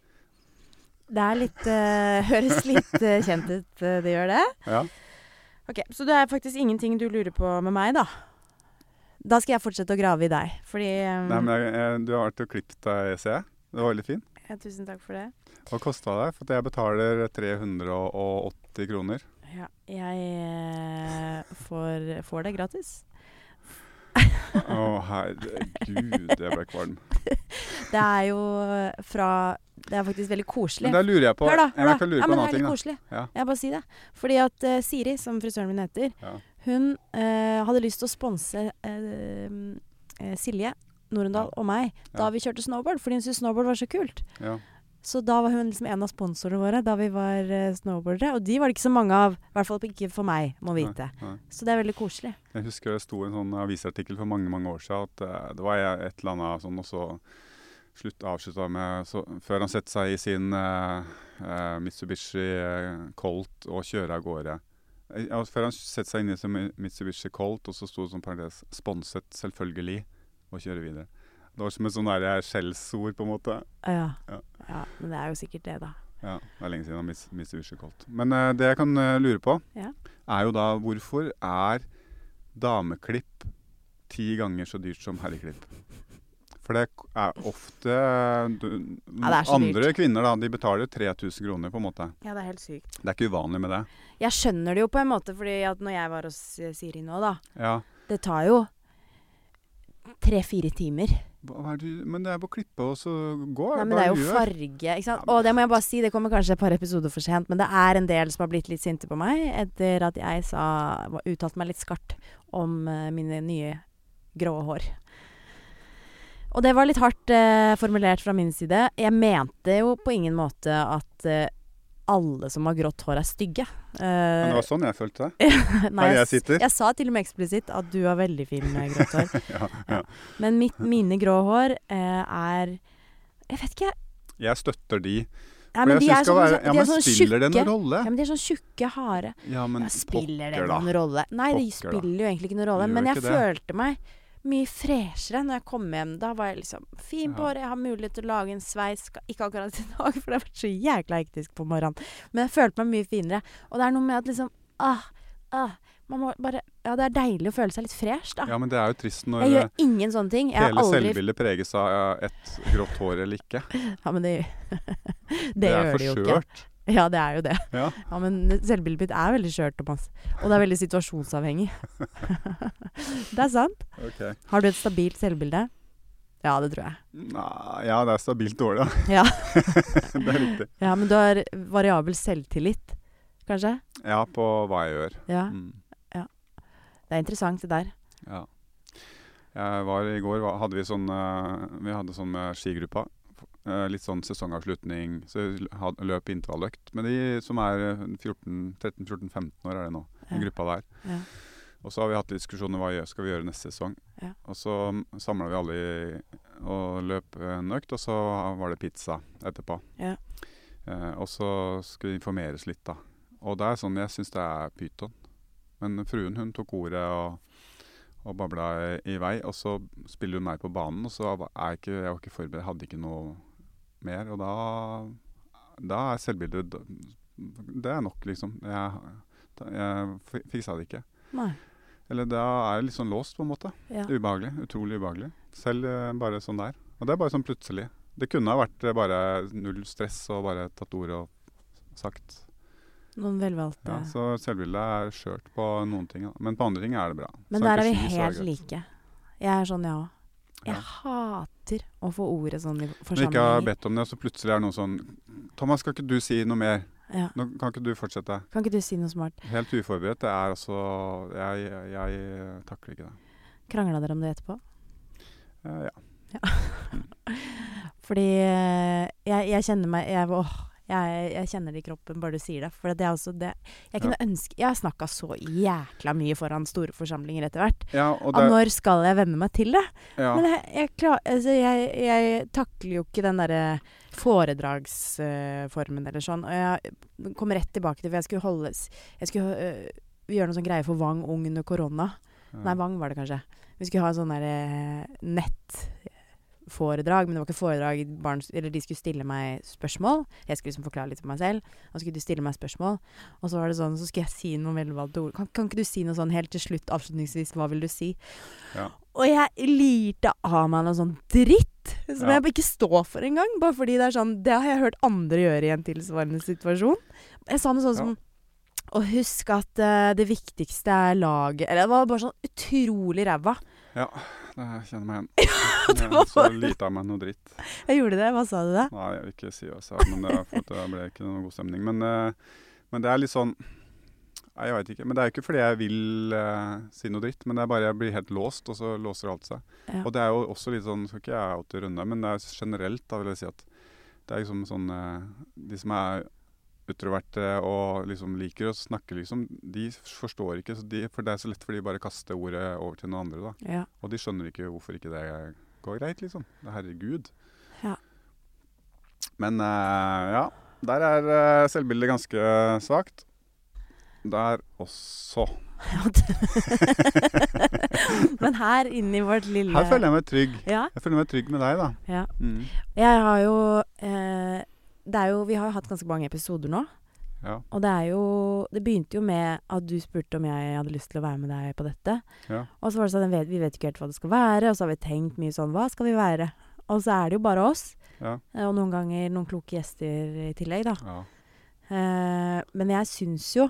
Det er litt uh, Høres litt uh, kjent ut, uh, det gjør det. Ja. Ok, Så det er faktisk ingenting du lurer på med meg, da? Da skal jeg fortsette å grave i deg, fordi um, Nei, men jeg, jeg, Du har vært og klippet deg, ser jeg. Det var veldig fint. Ja, Tusen takk for det. Hva kosta det? For jeg betaler 380 kroner. Ja, jeg eh, får, får det gratis. Å, herregud, jeg ble kvalm. Det er jo fra Det er faktisk veldig koselig. Men da lurer jeg på Hør da, hør da. Jeg lure ja, men en det er litt koselig. Ja. Jeg bare si det. Fordi at uh, Siri, som frisøren min heter, Ja. hun uh, hadde lyst til å sponse uh, Silje Norendal og meg da vi kjørte snowboard, fordi hun syntes snowboard var så kult. Ja. Så da var hun liksom en av sponsorene våre da vi var uh, snowboardere. Og de var det ikke så mange av. I hvert fall ikke for meg, må vite. Nei. Så det er veldig koselig. Jeg husker det sto en sånn avisartikkel for mange mange år siden at uh, det var et eller annet sånn, også slutt, avslutta med så, Før han setter seg i sin uh, Mitsubishi Colt og kjører av gårde. Før han setter seg inn i sin Mitsubishi Colt, og så sto det som parentes 'sponset selvfølgelig', og kjører videre. Det var som et sånn skjellsord, på en måte. Ja. Ja. ja. Men det er jo sikkert det, da. Ja, det er lenge siden jeg har mis- mistet Colt. Men uh, det jeg kan uh, lure på, Ja. er jo da hvorfor er dameklipp ti ganger så dyrt som herreklipp? For det er ofte du, Ja, er Andre dyrt. kvinner da, de betaler 3000 kroner, på en måte. Ja, det er helt sykt. Det er ikke uvanlig med det. Jeg skjønner det jo på en måte, fordi at når jeg var hos eh, Siri nå, da Ja, Det tar jo tre-fire timer. er det, Men det er på klippet klippe og så går Nei, men det er jo farge, ikke sant. Og det må jeg bare si, det kommer kanskje et par episoder for sent, men det er en del som har blitt litt sinte på meg etter at jeg sa uttalte meg litt skarpt om uh, mine nye grå hår. Og det var litt hardt uh, formulert fra min side. Jeg mente jo på ingen måte at eh, alle som har grått hår, er stygge. Men det Eh, var sånn jeg følte det. nei, her jeg jeg, sitter. jeg sa til og med eksplisitt at du har veldig fin med grått hår. Ja, ja. Men mitt, mine grå hår uh, er Jeg vet ikke. Jeg støtter de. Ja, men de er sånn, være, ja, de er sånn spiller det tjukke. noen rolle? Ja, men de er sånn tjukke, harde. Ja, men Ja, spiller det noen da. rolle? Nei, det Pokker de spiller jo egentlig ikke noen rolle. Gjør Men jeg følte meg mye freshere når jeg kom hjem. Da var jeg liksom fin på håret, jeg har mulighet til å lage en sveis. Ikke akkurat i dag, for det har vært så jækla hektisk på morgenen. Men jeg følte meg mye finere. Og det er noe med at liksom ah, ah, man må bare Ja, det er deilig å føle seg litt fresh, da. Ja, men det er jo trist når jeg gjør ingen sånne ting. Jeg hele aldri selvbildet preges av eh, et grått hår eller ikke. Ja, men det Det, er gjør det jo ikke. forskjørt. Ja, det er jo det. Ja. Ja, men selvbildet mitt er veldig skjørt, Thomas. Og det er veldig situasjonsavhengig. det er sant. Okay. Har du et stabilt selvbilde? Ja, det tror jeg. Nei, ja, det er stabilt dårlig, da. Ja. det er riktig. Ja, Men du har variabel selvtillit, kanskje? Ja, på hva jeg gjør. Ja. Mm. Det er interessant, det der. Ja. Jeg var I går var, hadde vi sånn eh, Vi hadde sånn med skigruppa. Eh, litt sånn sesongavslutning. Så jeg løp intervalløkt med de som er eh, 14 13-14-15 år, er det nå. Den Ja. gruppa der. Ja. Og så har vi hatt diskusjoner hva gjør- skal vi gjøre neste sesong. Ja. Og så samla vi alle i, og løp en økt, og så var det pizza etterpå. Ja. Eh, og så skulle vi informeres litt, da. Og det er sånn jeg syns det er pyton. Men fruen hun tok ordet og, og babla i, i vei. Og så spiller hun meg på banen, og så er jeg, ikke, jeg var ikke forberedt. Hadde ikke noe mer. Og da, da er selvbildet Det er nok, liksom. Jeg, jeg fiksa det ikke. Nei. Eller da er det litt sånn låst, på en måte. Ja. Ubehagelig. Utrolig ubehagelig. Selv eh, bare sånn der. Og det er bare sånn plutselig. Det kunne ha vært eh, bare null stress og bare tatt ordet og sagt. Noen velvalgte Ja, så selvbildet er skjørt på noen ting. Men på andre ting er det bra. Men der er vi helt like. Jeg er sånn, jeg òg. Jeg Ja. Hater å få ordet sånn i Men ikke har bedt om det, og så plutselig er det noe sånn Thomas, skal ikke du si noe mer? Ja. Nå kan ikke du fortsette? Kan ikke du si noe smart? Helt uforberedt. Det er altså Jeg, jeg, jeg takler ikke det. Krangla dere om det etterpå? Uh, ja. Fordi eh, jeg, jeg kjenner meg jeg, åh, jeg, jeg kjenner det i kroppen bare du sier det. For det er også det Jeg kunne ønske Jeg snakka så jækla mye foran store forsamlinger etter hvert. ja, og det, når skal jeg venne meg til det? ja. Men jeg, jeg, klar, altså jeg, jeg takler jo ikke den derre foredragsformen eller sånn. Og jeg kom rett tilbake til For jeg skulle holde Jeg skulle øh, gjøre noe sånn greie for Vang Ung under korona. Nei, Vang var det kanskje. Vi skulle ha sånn derre nettforedrag, men det var ikke foredrag. Barn, eller de skulle stille meg spørsmål. Jeg skulle liksom forklare litt for meg selv. Og så skulle de stille meg spørsmål. Og så var det sånn, så skulle jeg si noen velvalgte ord. Kan, kan ikke du si noe sånn helt til slutt, avslutningsvis, hva vil du si? Ja. Og jeg lirte av meg noe sånn dritt som Ja. jeg ikke står for engang. Bare fordi det er sånn Det har jeg hørt andre gjøre i en tilsvarende situasjon. Jeg sa noe sånn som Og husk at uh, det viktigste er laget Eller det var bare sånn utrolig ræva. Ja, det kjenner meg igjen. det var så lite av meg noe dritt. Jeg gjorde det. Hva sa du da? Nei, jeg vil ikke si hva jeg sa, men det, det ble ikke noe god stemning. Men, eh, men det er litt sånn Nei, jeg veit ikke. Men det er jo ikke fordi jeg vil eh, si noe dritt, men det er bare jeg blir helt låst, og så låser alt seg. Ja. Og det er jo også litt sånn, skal ikke jeg alltid runde, men det er generelt, da vil jeg si at det er liksom sånn eh, De som er utroverte og liksom liker å snakke, liksom, de forstår ikke. Så de, for det er så lett for de bare kaster kaste ordet over til noen andre, da. Ja. Og de skjønner ikke hvorfor ikke det går greit, liksom. Herregud. Ja. Men uh, ja, der er uh, selvbildet ganske svakt. Der også. Men her inne i vårt lille Her føler jeg meg trygg. Ja. Jeg føler meg trygg med deg, da. ja. Mm. Jeg har jo eh, jo Vi har jo hatt ganske mange episoder nå. Ja. Og det er jo Det begynte jo med at du spurte om jeg hadde lyst til å være med deg på dette. Ja. Og så var det sånn vi vet ikke helt hva det skal være, og så har vi tenkt mye sånn Hva skal vi være? Og så er det jo bare oss. Ja. Eh, Og noen ganger noen kloke gjester i tillegg, da. ja. Eh, men jeg syns jo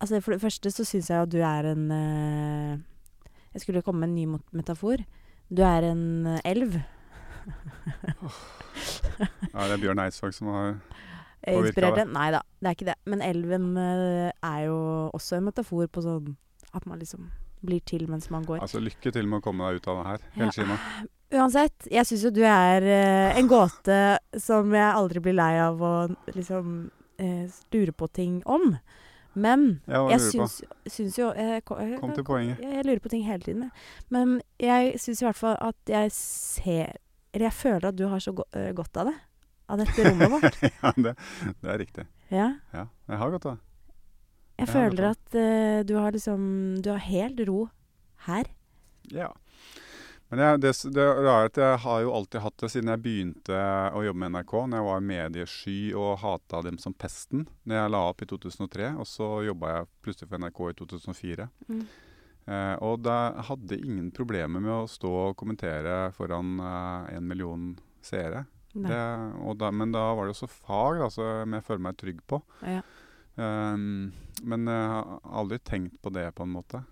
Altså For det første så syns jeg jo at du er en eh, Jeg skulle komme med en ny metafor. Du er en eh, elv. Ja det er Bjørn Eidsvåg som har Eh, Påvirka deg? den? Nei da, det er ikke det. Men elven eh, er jo også en metafor på sånn at man liksom blir til mens man går. Altså, lykke til med å komme deg ut av det her, Ja. Uansett, jeg syns jo du er eh, en gåte som jeg aldri blir lei av å liksom eh, lure på ting om. Men Ja, jeg syns, syns jo jeg, ko- jeg, Kom til poenget. Jeg, jeg lurer på ting hele tiden. jeg. Men jeg syns i hvert fall at jeg ser Eller jeg føler at du har så go eh, godt av det. Av dette rommet vårt. ja, det, det er riktig. Ja. Ja, jeg har godt av det. Jeg jeg føler at uh, du har liksom Du har helt ro her. Ja. Men jeg, det, det rare at jeg har jo alltid hatt det siden jeg begynte å jobbe med NRK. Når jeg var mediesky og hata dem som pesten. Når jeg la opp i 2003, og så jobba jeg plutselig for NRK i 2004. Mm. Eh, og da hadde ingen problemer med å stå og kommentere foran én million seere. Det, da, men da var det også fag da, som jeg føler meg trygg på. Ja. Um, men jeg har aldri tenkt på det, på en måte.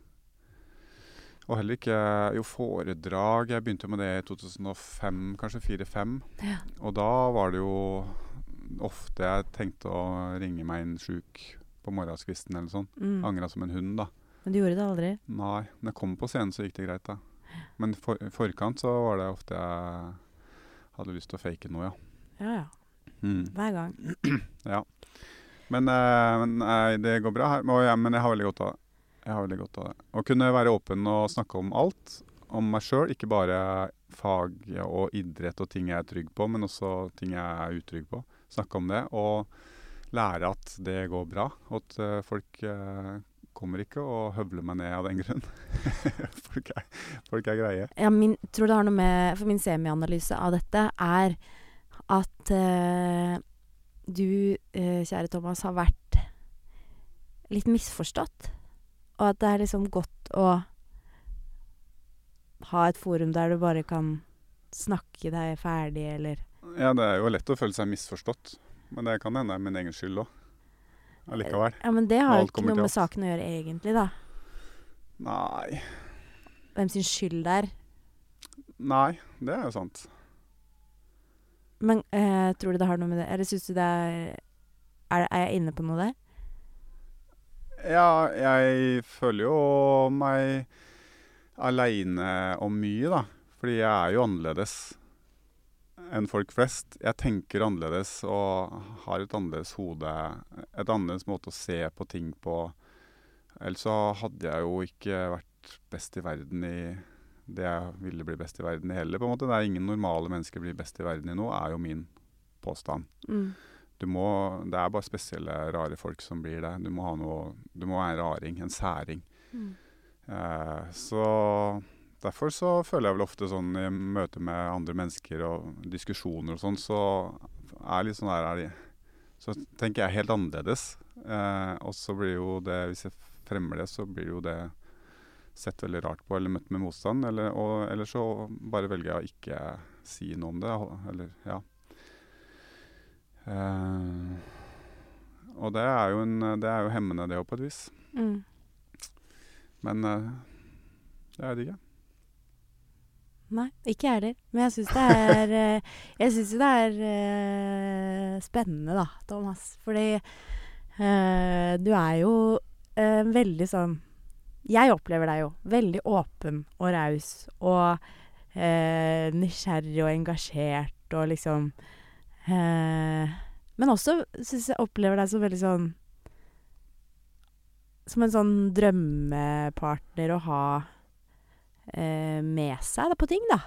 Og heller ikke Jo, foredrag Jeg begynte med det i 2005, kanskje 4-5. Ja. Og da var det jo ofte jeg tenkte å ringe meg inn sjuk på morgenskvisten eller sånn. Mm. Angra som en hund, da. Men du gjorde det aldri? Nei. Når jeg kom på scenen, så gikk det greit, da. Men for, i forkant så var det ofte jeg hadde lyst til å fake noe, ja. Ja ja. Mm. Hver gang. Men, eh, men det går bra her. Og, ja, men jeg har veldig godt av det. Jeg har veldig godt av det. Å kunne være åpen og snakke om alt. Om meg sjøl, ikke bare fag og idrett og ting jeg er trygg på, men også ting jeg er utrygg på. Snakke om det og lære at det går bra. Og at eh, folk eh, kommer ikke og høvler meg ned av den grunn. folk, er, folk er greie. Ja, min, tror det har noe med For min semianalyse av dette er at eh, du, eh, kjære Thomas, har vært litt misforstått. Og at det er liksom godt å ha et forum der du bare kan snakke deg ferdig, eller Ja, det er jo lett å føle seg misforstått, men det kan hende det er min egen skyld òg. Allikevel. Ja, men det har jo ikke noe med saken å gjøre, egentlig, da. Nei. Hvem sin skyld det er. Nei, det er jo sant. Men eh, tror du det har noe med det Eller syns du det er er, er jeg inne på noe der? Ja, jeg føler jo meg aleine om mye, da. Fordi jeg er jo annerledes enn folk flest. Jeg tenker annerledes og har et annerledes hode. Et annerledes måte å se på ting på. Ellers så hadde jeg jo ikke vært best i verden i det jeg ville bli best i verden i heller, på en måte. Det er ingen normale mennesker blir best i verden i noe, er jo min påstand. Mm. Du må, det er bare spesielle, rare folk som blir det. Du må, ha noe, du må være en raring, en særing. Mm. Eh, så derfor så føler jeg vel ofte sånn i møte med andre mennesker og diskusjoner og sånn, så er litt sånn der er de Så tenker jeg helt annerledes. Eh, og så blir jo det Hvis jeg fremmer det, så blir jo det sett veldig rart på eller møtt med motstand. Eller, og, eller så bare velger jeg å ikke si noe om det. Eller, ja. Eh, og det er, jo en, det er jo hemmende, det òg, på et vis. Mm. Men eh, det er det ikke. Nei, ikke jeg heller. Men jeg syns det er eh, Jeg syns jo det er eh, spennende, da, Thomas. Fordi uh, du er jo uh, veldig sånn Jeg opplever deg jo veldig åpen og raus og nysgjerrig og engasjert og liksom Men også syns jeg opplever deg som veldig sånn Som en sånn drømmepartner å ha med seg da, på ting, da.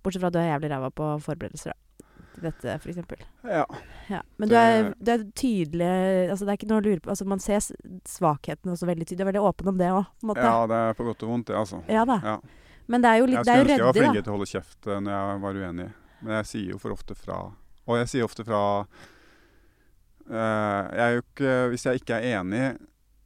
Bortsett fra at du er jævlig ræva på forberedelser, da. Til dette, for eksempel. Ja. Ja. Men du er, du er tydelig Altså, det er ikke noe å lure på. Altså, man ser svakhetene svakheten også veldig tydelig. Du er veldig åpen om det òg, på en måte. ja, det er på godt og vondt, det, altså. Ja da. Ja. Men det er jo, litt, Jeg da. Jeg skulle ønske jeg var flinkere til å holde kjeft eh, når jeg var uenig. Men jeg sier jo for ofte fra. Og jeg sier ofte fra Uh, jeg ikke, Hvis jeg ikke er enig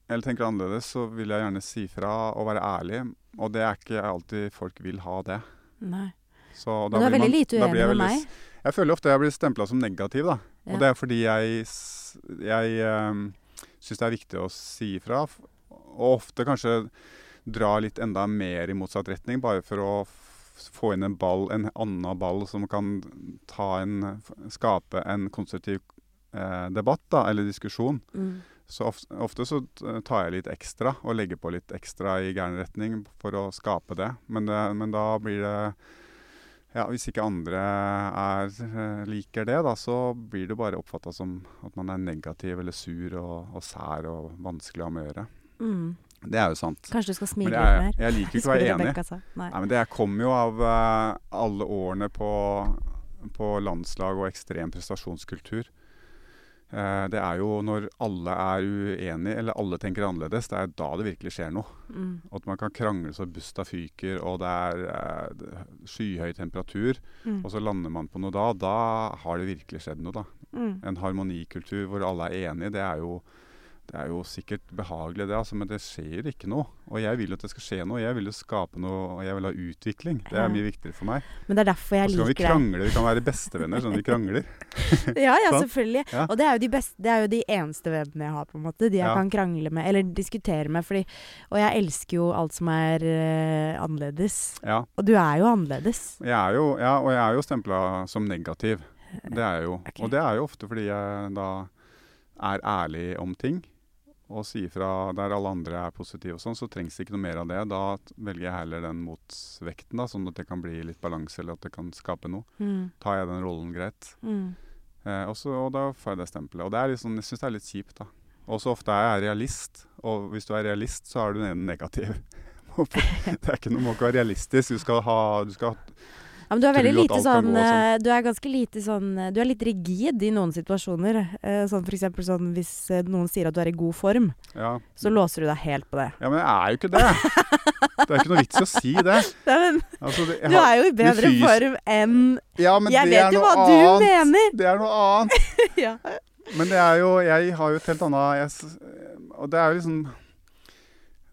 eller tenker annerledes, så vil jeg gjerne si fra og være ærlig. Og det er ikke alltid folk vil ha det. Nei. Så Men da du er veldig lite uenig med veldig meg. Jeg føler ofte jeg blir stempla som negativ, da. Ja. Og det er fordi jeg, jeg um, syns det er viktig å si ifra. Og ofte kanskje dra litt enda mer i motsatt retning, bare for å få inn en ball, en annen ball som kan ta en, skape en konstruktiv eh, debatt, da, eller diskusjon. Mm. Så ofte, ofte så tar jeg litt ekstra, og legger på litt ekstra i gæren retning for å skape det. Men, det, men da blir det ja, Hvis ikke andre er, eh, liker det, da, så blir det bare oppfatta som at man er negativ eller sur og, og sær og vanskelig å ha med å gjøre. Mm. Det er jo sant. Kanskje du skal smile litt mer? jeg liker ikke å være enig. Nei. Nei, men Det kommer jo av uh, alle årene på, på landslag og ekstrem prestasjonskultur. Eh, det er jo når alle er uenige, eller alle tenker annerledes, det er da det virkelig skjer noe. Mm. At man kan krangle så busta fyker, og det er eh, skyhøy temperatur, Mm. og så lander man på noe da. Da har det virkelig skjedd noe, da. Mm. En harmonikultur hvor alle er enige, det er jo det er jo sikkert behagelig, det, altså, men det skjer ikke noe. Og jeg vil jo at det skal skje noe. Jeg vil jo skape noe, og jeg vil ha utvikling. Det er mye viktigere for meg. Men det er derfor Og jeg så kan vi krangle. Det. vi kan være bestevenner sånn vi krangler. Ja, ja, selvfølgelig. Ja. Og det er, jo de beste, det er jo de eneste vennene jeg har, på en måte. De jeg Ja. kan krangle med, eller diskutere med. Fordi, og jeg elsker jo alt som er uh, annerledes. Ja, Og du er jo annerledes. jeg er jo, ja, og jeg er jo stempla som negativ. Det er jeg jo. Okay. Og det er jo ofte fordi jeg da er ærlig om ting. Og sier fra der alle andre er positive og sånn, så trengs det ikke noe mer av det. Da velger jeg heller den motvekten, da, sånn at det kan bli litt balanse, eller at det kan skape noe. Mm. Tar jeg den rollen greit? Mm. Eh, også, og da får jeg det stempelet. Og det er sånn, jeg syns det er litt kjipt, da. Og så ofte er jeg realist, og hvis du er realist, så er du negativ. det er ikke noe, med å være realistisk. Du skal ha du skal, Ja, men du er veldig lite sånn sånn. eh, Du er ganske lite sånn eh, Du er litt rigid i noen situasjoner. Eh, sånn for eksempel sånn hvis noen sier at du er i god form, ja. så låser du deg helt på det. ja, men jeg er jo ikke det. Det er ikke noe vits i å si det. Nei, men Altså, det har, du er jo i bedre form enn ja, men Jeg det vet jo hva du annet. mener! Det er noe annet. ja. Men det er jo Jeg har jo et helt annet jeg, Og det er jo liksom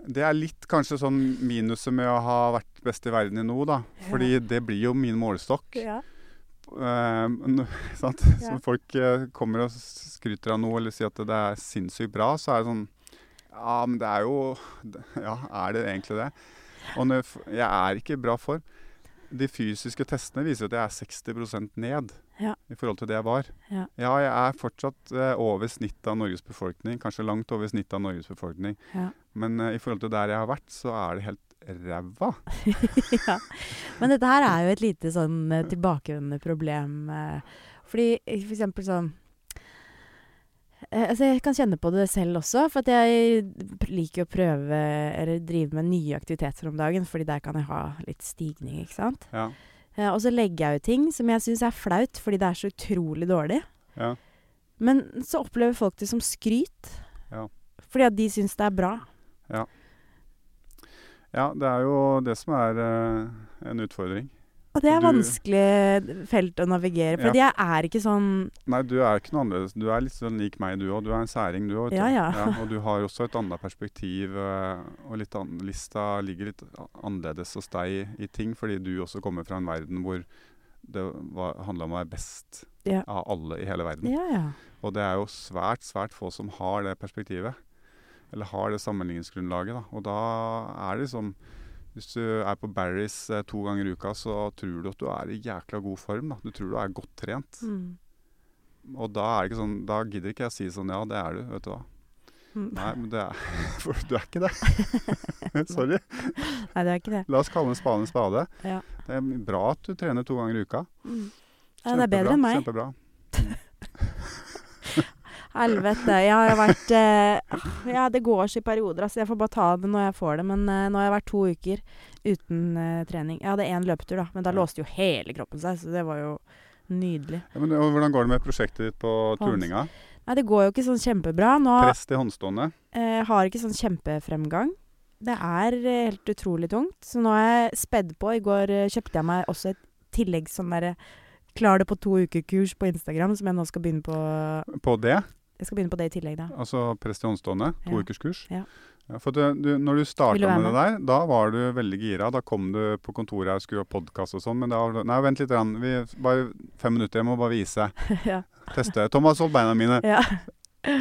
Det er litt kanskje sånn minuset med å ha vært best i verden i noe, da. Ja. Fordi det blir jo min målestokk. ja. Uh, sant? Ja. Så folk eh, kommer og skryter av noe eller sier at det er sinnssykt bra, så er det sånn Ja, men det er jo Ja, er det egentlig det? Og når jeg er ikke i bra form. De fysiske testene viser at jeg er 60% ned Ja. i forhold til det jeg var. Ja. jeg er fortsatt eh, over snittet av Norges befolkning. Kanskje langt over snittet av Norges befolkning. Ja. Men eh, i forhold til der jeg har vært, så er det helt ræva. ja. Men dette her er jo et lite sånn eh, tilbakevendende problem. eh, Fordi eh, for eksempel sånn Altså, jeg kan kjenne på det selv også, for jeg liker å prøve eller drive med nye aktiviteter om dagen, fordi der kan jeg ha litt stigning, ikke sant. Ja. Eh, og så legger jeg ut ting som jeg syns er flaut, fordi det er så utrolig dårlig. Ja. Men så opplever folk det som skryt, Ja. fordi at de syns det er bra. Ja, det er jo det som er uh, en utfordring. Og det er Du- vanskelig felt å navigere, for jeg er ikke sånn Nei, du er ikke noe annerledes. Du er litt sånn lik meg, du òg. Du er en særing, du òg. Ja, ja. Og du har også et annet perspektiv. eh, Og litt an lista ligger litt annerledes hos deg i ting, fordi du også kommer fra en verden hvor det handla om å være best Ja. av alle i hele verden. Ja, ja. Og det er jo svært, svært få som har det perspektivet. Eller har det sammenligningsgrunnlaget. Da. Og da er det liksom Hvis du er på Barry's eh, to ganger i uka, så tror du at du er i jækla god form. Da. Du tror du er godt trent. Mm. Og da er det ikke sånn Da gidder ikke jeg å si sånn Ja, det er du. Vet du hva. Mm. Nei, men det er For du er ikke det. Sorry. Nei, det er ikke det. La oss kalle en spade en spade. Ja. Det er bra at du trener to ganger i uka. Mm. Ja, det er bedre enn meg. Kjempebra. Helvete. Jeg har vært eh, Ja, det går så i perioder, altså. Jeg får bare ta det når jeg får det. Men eh, nå har jeg vært to uker uten eh, trening. Jeg hadde én løpetur, da, men da låste jo hele kroppen seg, så det var jo nydelig. Ja, men, og hvordan går det med prosjektet ditt på turninga? Nei, det går jo ikke sånn kjempebra. Nå Press til håndstående. eh, har ikke sånn kjempefremgang. Det er eh, helt utrolig tungt. Så nå har jeg spedd på. I går eh, kjøpte jeg meg også et tillegg sånn derre Klar det på to uker-kurs på Instagram, som jeg nå skal begynne på På det, Jeg skal begynne på det i tillegg, da. altså prest i håndstående, to Ja. ukers kurs. Ja. for du, du, når du starta med, med det der, da var du veldig gira. Da kom du på kontoret og skulle ha podkast og sånn, men da var du Nei, vent litt. Vi, bare fem minutter, jeg må bare vise. ja. Teste. Thomas, hold beina mine. ja.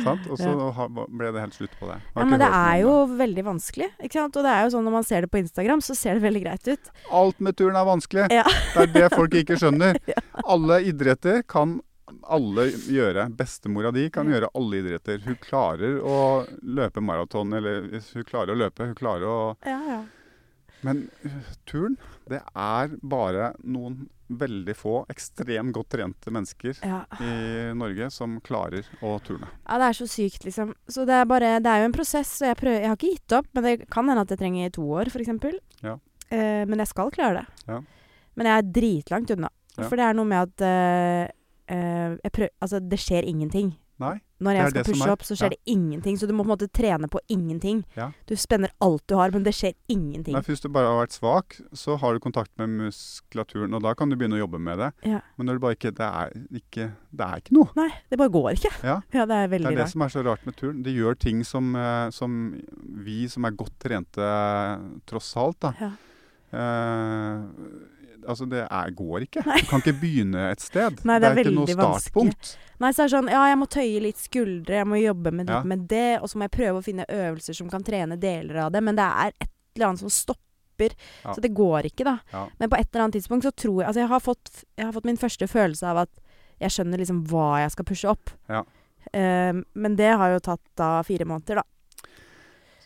Sant? Og så Ja. ble det helt slutt på det. Ja, men det er jo jo veldig vanskelig. Ikke sant? Og det er jo sånn når man ser det på Instagram, så ser det veldig greit ut. Alt med turen er vanskelig. Ja. Det er det folk ikke skjønner. Ja. Alle idretter kan alle gjøre. Bestemora di kan gjøre alle idretter. Hun klarer å løpe maraton, eller hvis hun klarer å løpe. Hun klarer å Ja, ja. Men turn, turen, det er bare noen veldig få ekstremt godt trente mennesker Ja. i Norge som klarer å turne. ja, det er så sykt, liksom. Så det er bare Det er jo en prosess, og jeg prøver Jeg har ikke gitt opp, men det kan hende at jeg trenger to år, f.eks. Ja. Eh, men jeg skal klare det. Ja. Men jeg er dritlangt unna. Ja. For det er noe med at eh, jeg prøv, Altså, det skjer ingenting. Nei? Når jeg skal pushe opp, så skjer Ja. det ingenting. Så du må på en måte trene på ingenting. Ja. Du spenner alt du har, men det skjer ingenting. Nei, for Hvis du bare har vært svak, så har du kontakt med muskulaturen, og da kan du begynne å jobbe med det. Ja. Men når du bare ikke Det er ikke, det er ikke noe. Nei, det bare går ikke. Ja. det er Det er det rart. som er så rart med turn. Det gjør ting som, eh, som vi som er godt trente, tross alt, da. Ja. Eh, altså, det er, går ikke. Nei. Du kan ikke begynne et sted. Nei, det er ikke noe startpunkt. vanskelig. startpunkt. Nei, så er det sånn Ja, jeg må tøye litt skuldre, jeg må jobbe med, Ja. med det, og så må jeg prøve å finne øvelser som kan trene deler av det, men det er et eller annet som stopper. Ja. Så det går ikke, da. Ja. Men på et eller annet tidspunkt så tror jeg Altså, jeg har fått, jeg har fått min første følelse av at jeg skjønner liksom hva jeg skal pushe opp. Ja. Eh, men det har jo tatt da fire måneder, da.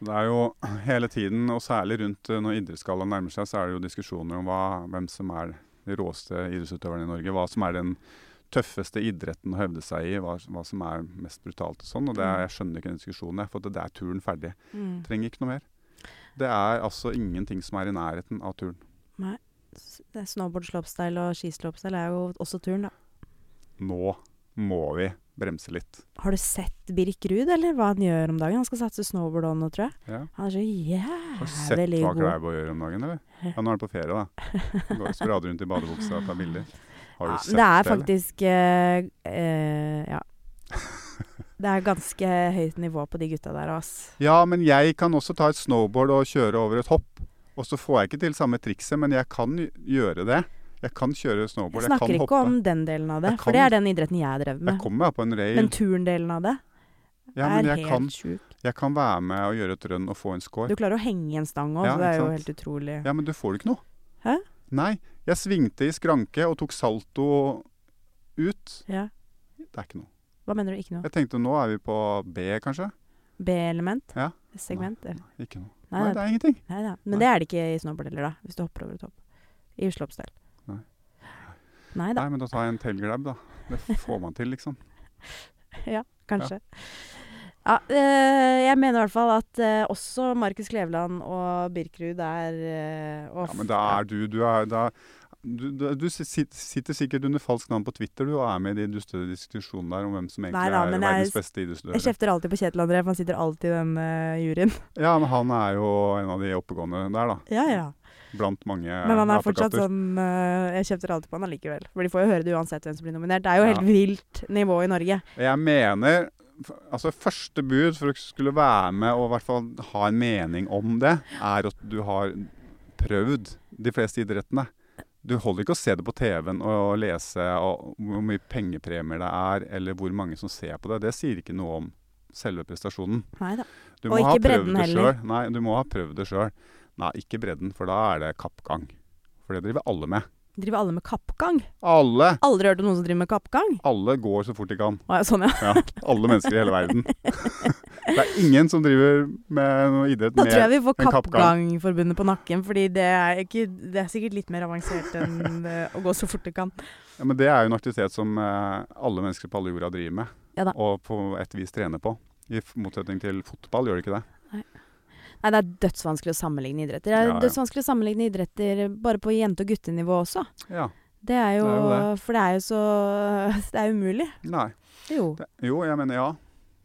Det er jo hele tiden, og særlig rundt eh, når idrettsgallaen nærmer seg, så er det jo diskusjoner om hva, hvem som er de råeste idrettsutøverne i Norge. Hva som er den tøffeste idretten å hevde seg i, hva, hva som er mest brutalt og sånn. Og det, er- jeg skjønner ikke den diskusjonen, for det, er turen ferdig. Trenger ikke noe mer. Det er altså ingenting som er i nærheten av turen. Nei. Snowboard, slopestyle og skislopestyle er jo også turen, da. Nå må vi bremse litt. Har du sett Birk Ruud, eller hva han gjør om dagen? Han skal satse snowboard nå, tror jeg. Ja. Han er så Har du sett hva god. Klæbo gjør om dagen, eller? Ja. Nå er han på ferie, da. Han Går og sprader rundt i badebuksa og tar bilder. Har du Ja, sett det er eller? faktisk uh, uh, Ja. Det er ganske høyt nivå på de gutta der, ass. Ja, men jeg kan også ta et snowboard og kjøre over et hopp. Og så får jeg ikke til samme trikset, men jeg kan gjøre det. Jeg kan kjøre snowboard, Jeg jeg, snakker ikke om den delen av det, Jeg for det er den idretten jeg drev med. Jeg kommer meg på en rail. Men turndelen av det ja, er helt kan, sjuk. jeg kan være med og gjøre et rønn og få en score. Du klarer å henge i en stang òg, Ja, det er jo helt utrolig. Ja, men du får ikke noe. Hæ? Nei. Jeg svingte i skranke og tok salto ut. Ja. Det er ikke noe. Hva mener du? Ikke noe? Jeg tenkte nå er vi på B, kanskje. B-element? Ja. Segment? Nei, Ikke noe. Nei, Nei, det- er ingenting. nei. Men det er det ikke i snowboard heller, da. Hvis du hopper over et hopp. I slopestyle. Nei. Nei da. Nei, men da tar jeg en tailgrab, da. Det får man til, liksom. Kanskje. Ja, eh, jeg mener i hvert fall at øh, også Markus Kleveland og Birkerud er øh, Ja, men da er du, du er, da du, du, du sitter sikkert under falskt navn på Twitter du, og er med i de dustete diskusjonene der om hvem som egentlig Nei da, er verdens jeg- beste idrettsutøver. Jeg kjefter alltid på Kjetil André, for han sitter alltid i den uh, juryen. Ja, men han er jo en av de oppegående der, da. Ja, ja. Blant mange Men han er fortsatt sånn uh, Jeg kjefter alltid på han allikevel. For de får jo høre det uansett hvem som blir nominert. Det er jo Ja. helt vilt nivå i Norge. Jeg mener Altså, første bud for å skulle være med og i hvert fall ha en mening om det, er at du har prøvd de fleste idrettene. Du holder ikke å se det på TV-en og lese og hvor mye pengepremier det er, eller hvor mange som ser på det. Det sier ikke noe om selve prestasjonen. Nei da. Du Og må ha ikke bredden heller. Selv. Nei, du må ha prøvd det sjøl. Nei, ikke bredden, for da er det kappgang. For det driver alle med. Driver alle med kappgang? Alle! Aldri hørt om noen som driver med kappgang? Alle går så fort de kan. Å, ja, sånn, ja. Ja, alle mennesker i hele verden. Det er ingen som driver med noe idrett Da tror jeg vi får kappgang. Kappgangforbundet på nakken, fordi det er, ikke, det er sikkert litt mer avansert enn eh, å gå så fort de kan. Ja, men det er jo en aktivitet som eh, alle mennesker på alle jorda driver med, Ja da. og på et vis trener på. I motsetning til fotball, gjør det ikke det? Nei, det er dødsvanskelig å sammenligne idretter. Det er Ja, ja. dødsvanskelig å sammenligne idretter bare på jente- og guttenivå også. Ja. Det er jo, Det er jo det. For det er jo så Det er umulig. Nei. Jo. Det, jo, jeg mener ja.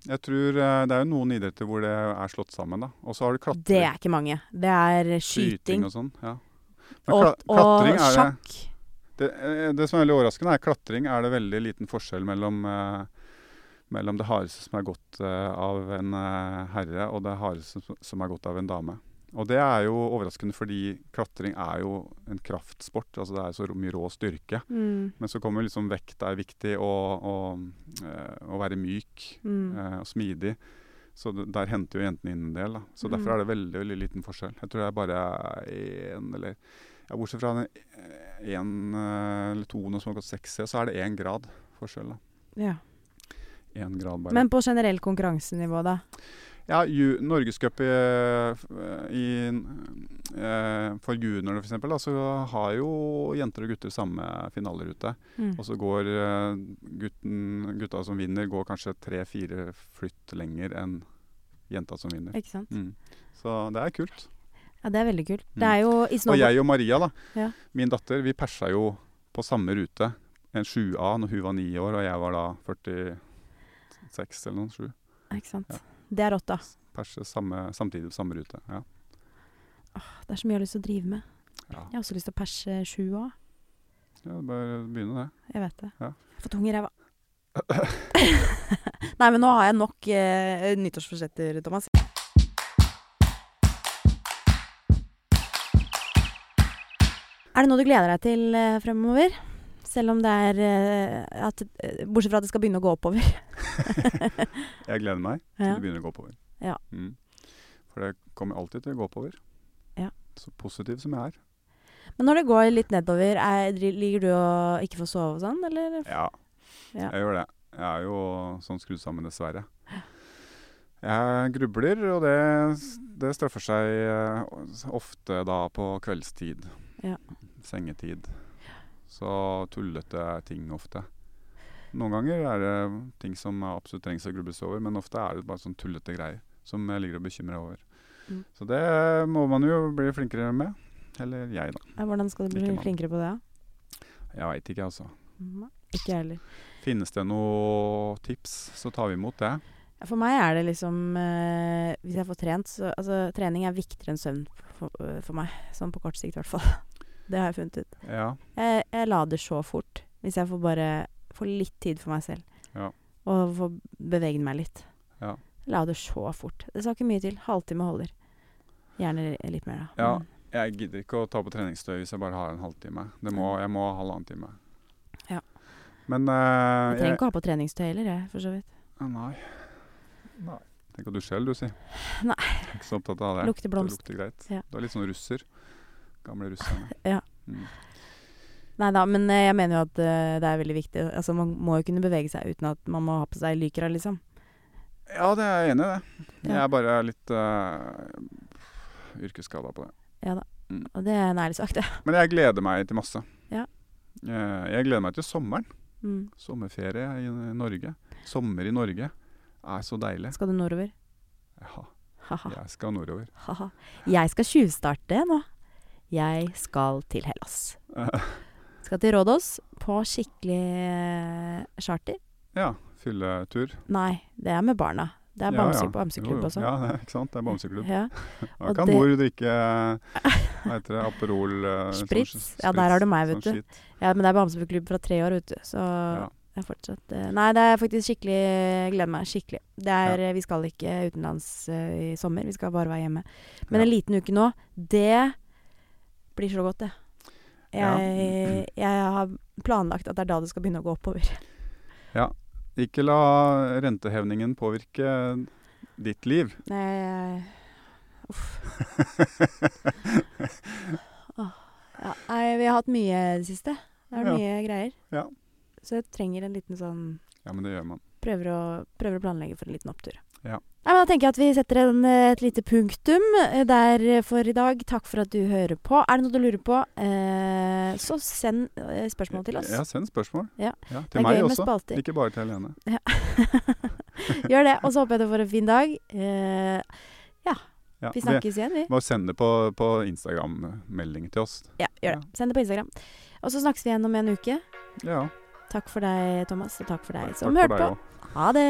Jeg tror eh, Det er jo noen idretter hvor det er slått sammen, da. Og så har du klatring. Det er ikke mange. Det er skyting og sånn. Ja. Men og, og sjakk. det, eh, det som er veldig overraskende, er klatring er det veldig liten forskjell mellom eh, mellom det hardeste som er gått uh, av en uh, herre, og det hardeste som- som er gått av en dame. Og det er jo overraskende fordi klatring er jo en kraftsport. altså Det er så mye rå styrke. Mm, Men så kommer liksom vekt er viktig, og, og uh, å være myk mm. eh, og smidig. Så der henter jo jentene inn en del. da. Så derfor Mm. er det veldig veldig liten forskjell. Jeg tror det er bare én eller ja, Bortsett fra én eller to som har gått 6C, så er det én grad forskjell. da. Ja. Én grad bare. Men på generell konkurransenivå, da? ja, Norgescup i, i, eh, for juniorer f.eks., så har jo jenter og gutter samme finalerute. Mm. Og så går eh, gutten, gutta som vinner, går kanskje tre-fire flytt lenger enn jenta som vinner. Ikke sant? Mm. Så det er kult. Ja, det er veldig kult. Mm. Det er jo i Og jeg og Maria, da, Ja. min datter, vi persa jo på samme rute. En 7A når hun var ni år, og jeg var da 46 eller noen sju. Ikke sant? Ja. Det er rått, da. Perse samme, samtidig på samme rute. Ja. Det er så mye jeg har lyst til å drive med. Ja. Jeg har også lyst til å perse sju òg. ja, bare begynne det. Jeg vet det. Ja. Jeg har fått tung i ræva. Nei, men nå har jeg nok eh, nyttårsforsetter, Thomas. Er det noe du gleder deg til eh, fremover? Selv om det er eh, at, eh, Bortsett fra at det skal begynne å gå oppover. Jeg gleder meg til det begynner å gå oppover. Ja. Mm. For det kommer alltid til å gå oppover. Ja. Så positiv som jeg er. Men når det går litt nedover, er, ligger du og ikke får sove og sånn, eller? Ja, Ja. jeg gjør det. Jeg er jo sånn skrudd sammen, dessverre. Jeg grubler, og det, det straffer seg eh, ofte da på kveldstid. Ja. Sengetid. Så tullete ting ofte. Noen ganger er det ting som absolutt trengs å grubles over, men ofte er det bare sånn tullete greier som jeg ligger og bekymrer over. Mm. Så det må man jo bli flinkere med. Eller jeg, da. Ja, Hvordan skal du bli flinkere på det? Jeg veit ikke, altså. Mm, Ikke jeg heller. Finnes det noe tips, så tar vi imot det. For meg er det liksom eh, Hvis jeg får trent så, Altså, trening er viktigere enn søvn for, for meg. Sånn på kort sikt, i hvert fall. Det har jeg funnet ut. Ja. Jeg, jeg lader så fort hvis jeg får bare får litt tid for meg selv. Ja. Og får beveget meg litt. Ja. Jeg lader så fort. Det skal ikke mye til. Halvtime holder. Gjerne litt mer, da. Ja. Jeg gidder ikke å ta på treningstøy hvis jeg bare har en halvtime. Det må, jeg må ha halvannen time. Ja. Men Jeg uh, trenger ikke å ha på treningstøy heller, jeg, for så vidt. Nei. Nei. Tenk at du selv, du, si. Nei. Jeg er ikke så opptatt av det. Lukter blomst. Det lukter greit. Ja. Du er litt sånn russer. Gamle russerne. Ja. Mm. Nei da, men eh, jeg mener jo at eh, det er veldig viktig. Altså, man må jo kunne bevege seg uten at man må ha på seg lykra, liksom. Ja, det er jeg enig i det. Jeg er bare litt uh, yrkesskada på det. Ja da. Mm. Og det er en ærlig sak, det. Men jeg gleder meg til masse. Ja. Eh, jeg gleder meg til sommeren. Mm. Sommerferie i Norge. Sommer i Norge er så deilig. Skal du nordover? Ja, Ha-ha. jeg skal nordover. Ha-ha. Jeg skal tjuvstarte nå. Jeg skal til Hellas. Skal til Rådås på skikkelig eh, charter. Ja. Fylletur. Nei, det er med barna. Det er Ja, bamse, ja. bamseklubb jo. også. Ja, det, ikke sant. Det er bamseklubb. Ja. Da kan det- mor drikke Hva heter det? Aperol eh, sånn Spritz. s- Ja, der har du meg, vet sånn du. ja, men det er bamseklubb fra tre år, vet du. Så Ja. jeg fortsatt eh, Nei, det er faktisk skikkelig gleder meg skikkelig. Det er, Vi skal ikke utenlands uh, i sommer, vi skal bare være hjemme. Men Ja. en liten uke nå, det blir så godt, det. Ja. Jeg, jeg har planlagt at det er da det skal begynne å gå oppover. Ja. Ikke la rentehevningen påvirke ditt liv. Nei, uff. Ja. Nei, vi har hatt mye i det siste. Det er Ja. mye greier. Ja. Så jeg trenger en liten sånn Ja, men det gjør man. Prøver å, prøver å planlegge for en liten opptur. Ja. Nei, men Da tenker jeg at vi setter en, eh, et lite punktum eh, der for i dag. Takk for at du hører på. Er det noe du lurer på, eh, så send eh, spørsmål til oss. Ja, send spørsmål. Ja. til er meg også. Ikke bare til Helene. Gjør det. Og så håper jeg du får en fin dag. Eh, Ja, vi snakkes igjen, vi. Bare send det på, på Instagram-melding til oss. Ja, gjør det. Send det på Instagram. Og så snakkes vi igjen om en uke. Ja. Takk for deg, Thomas, og takk for deg som hørte på. Ha det!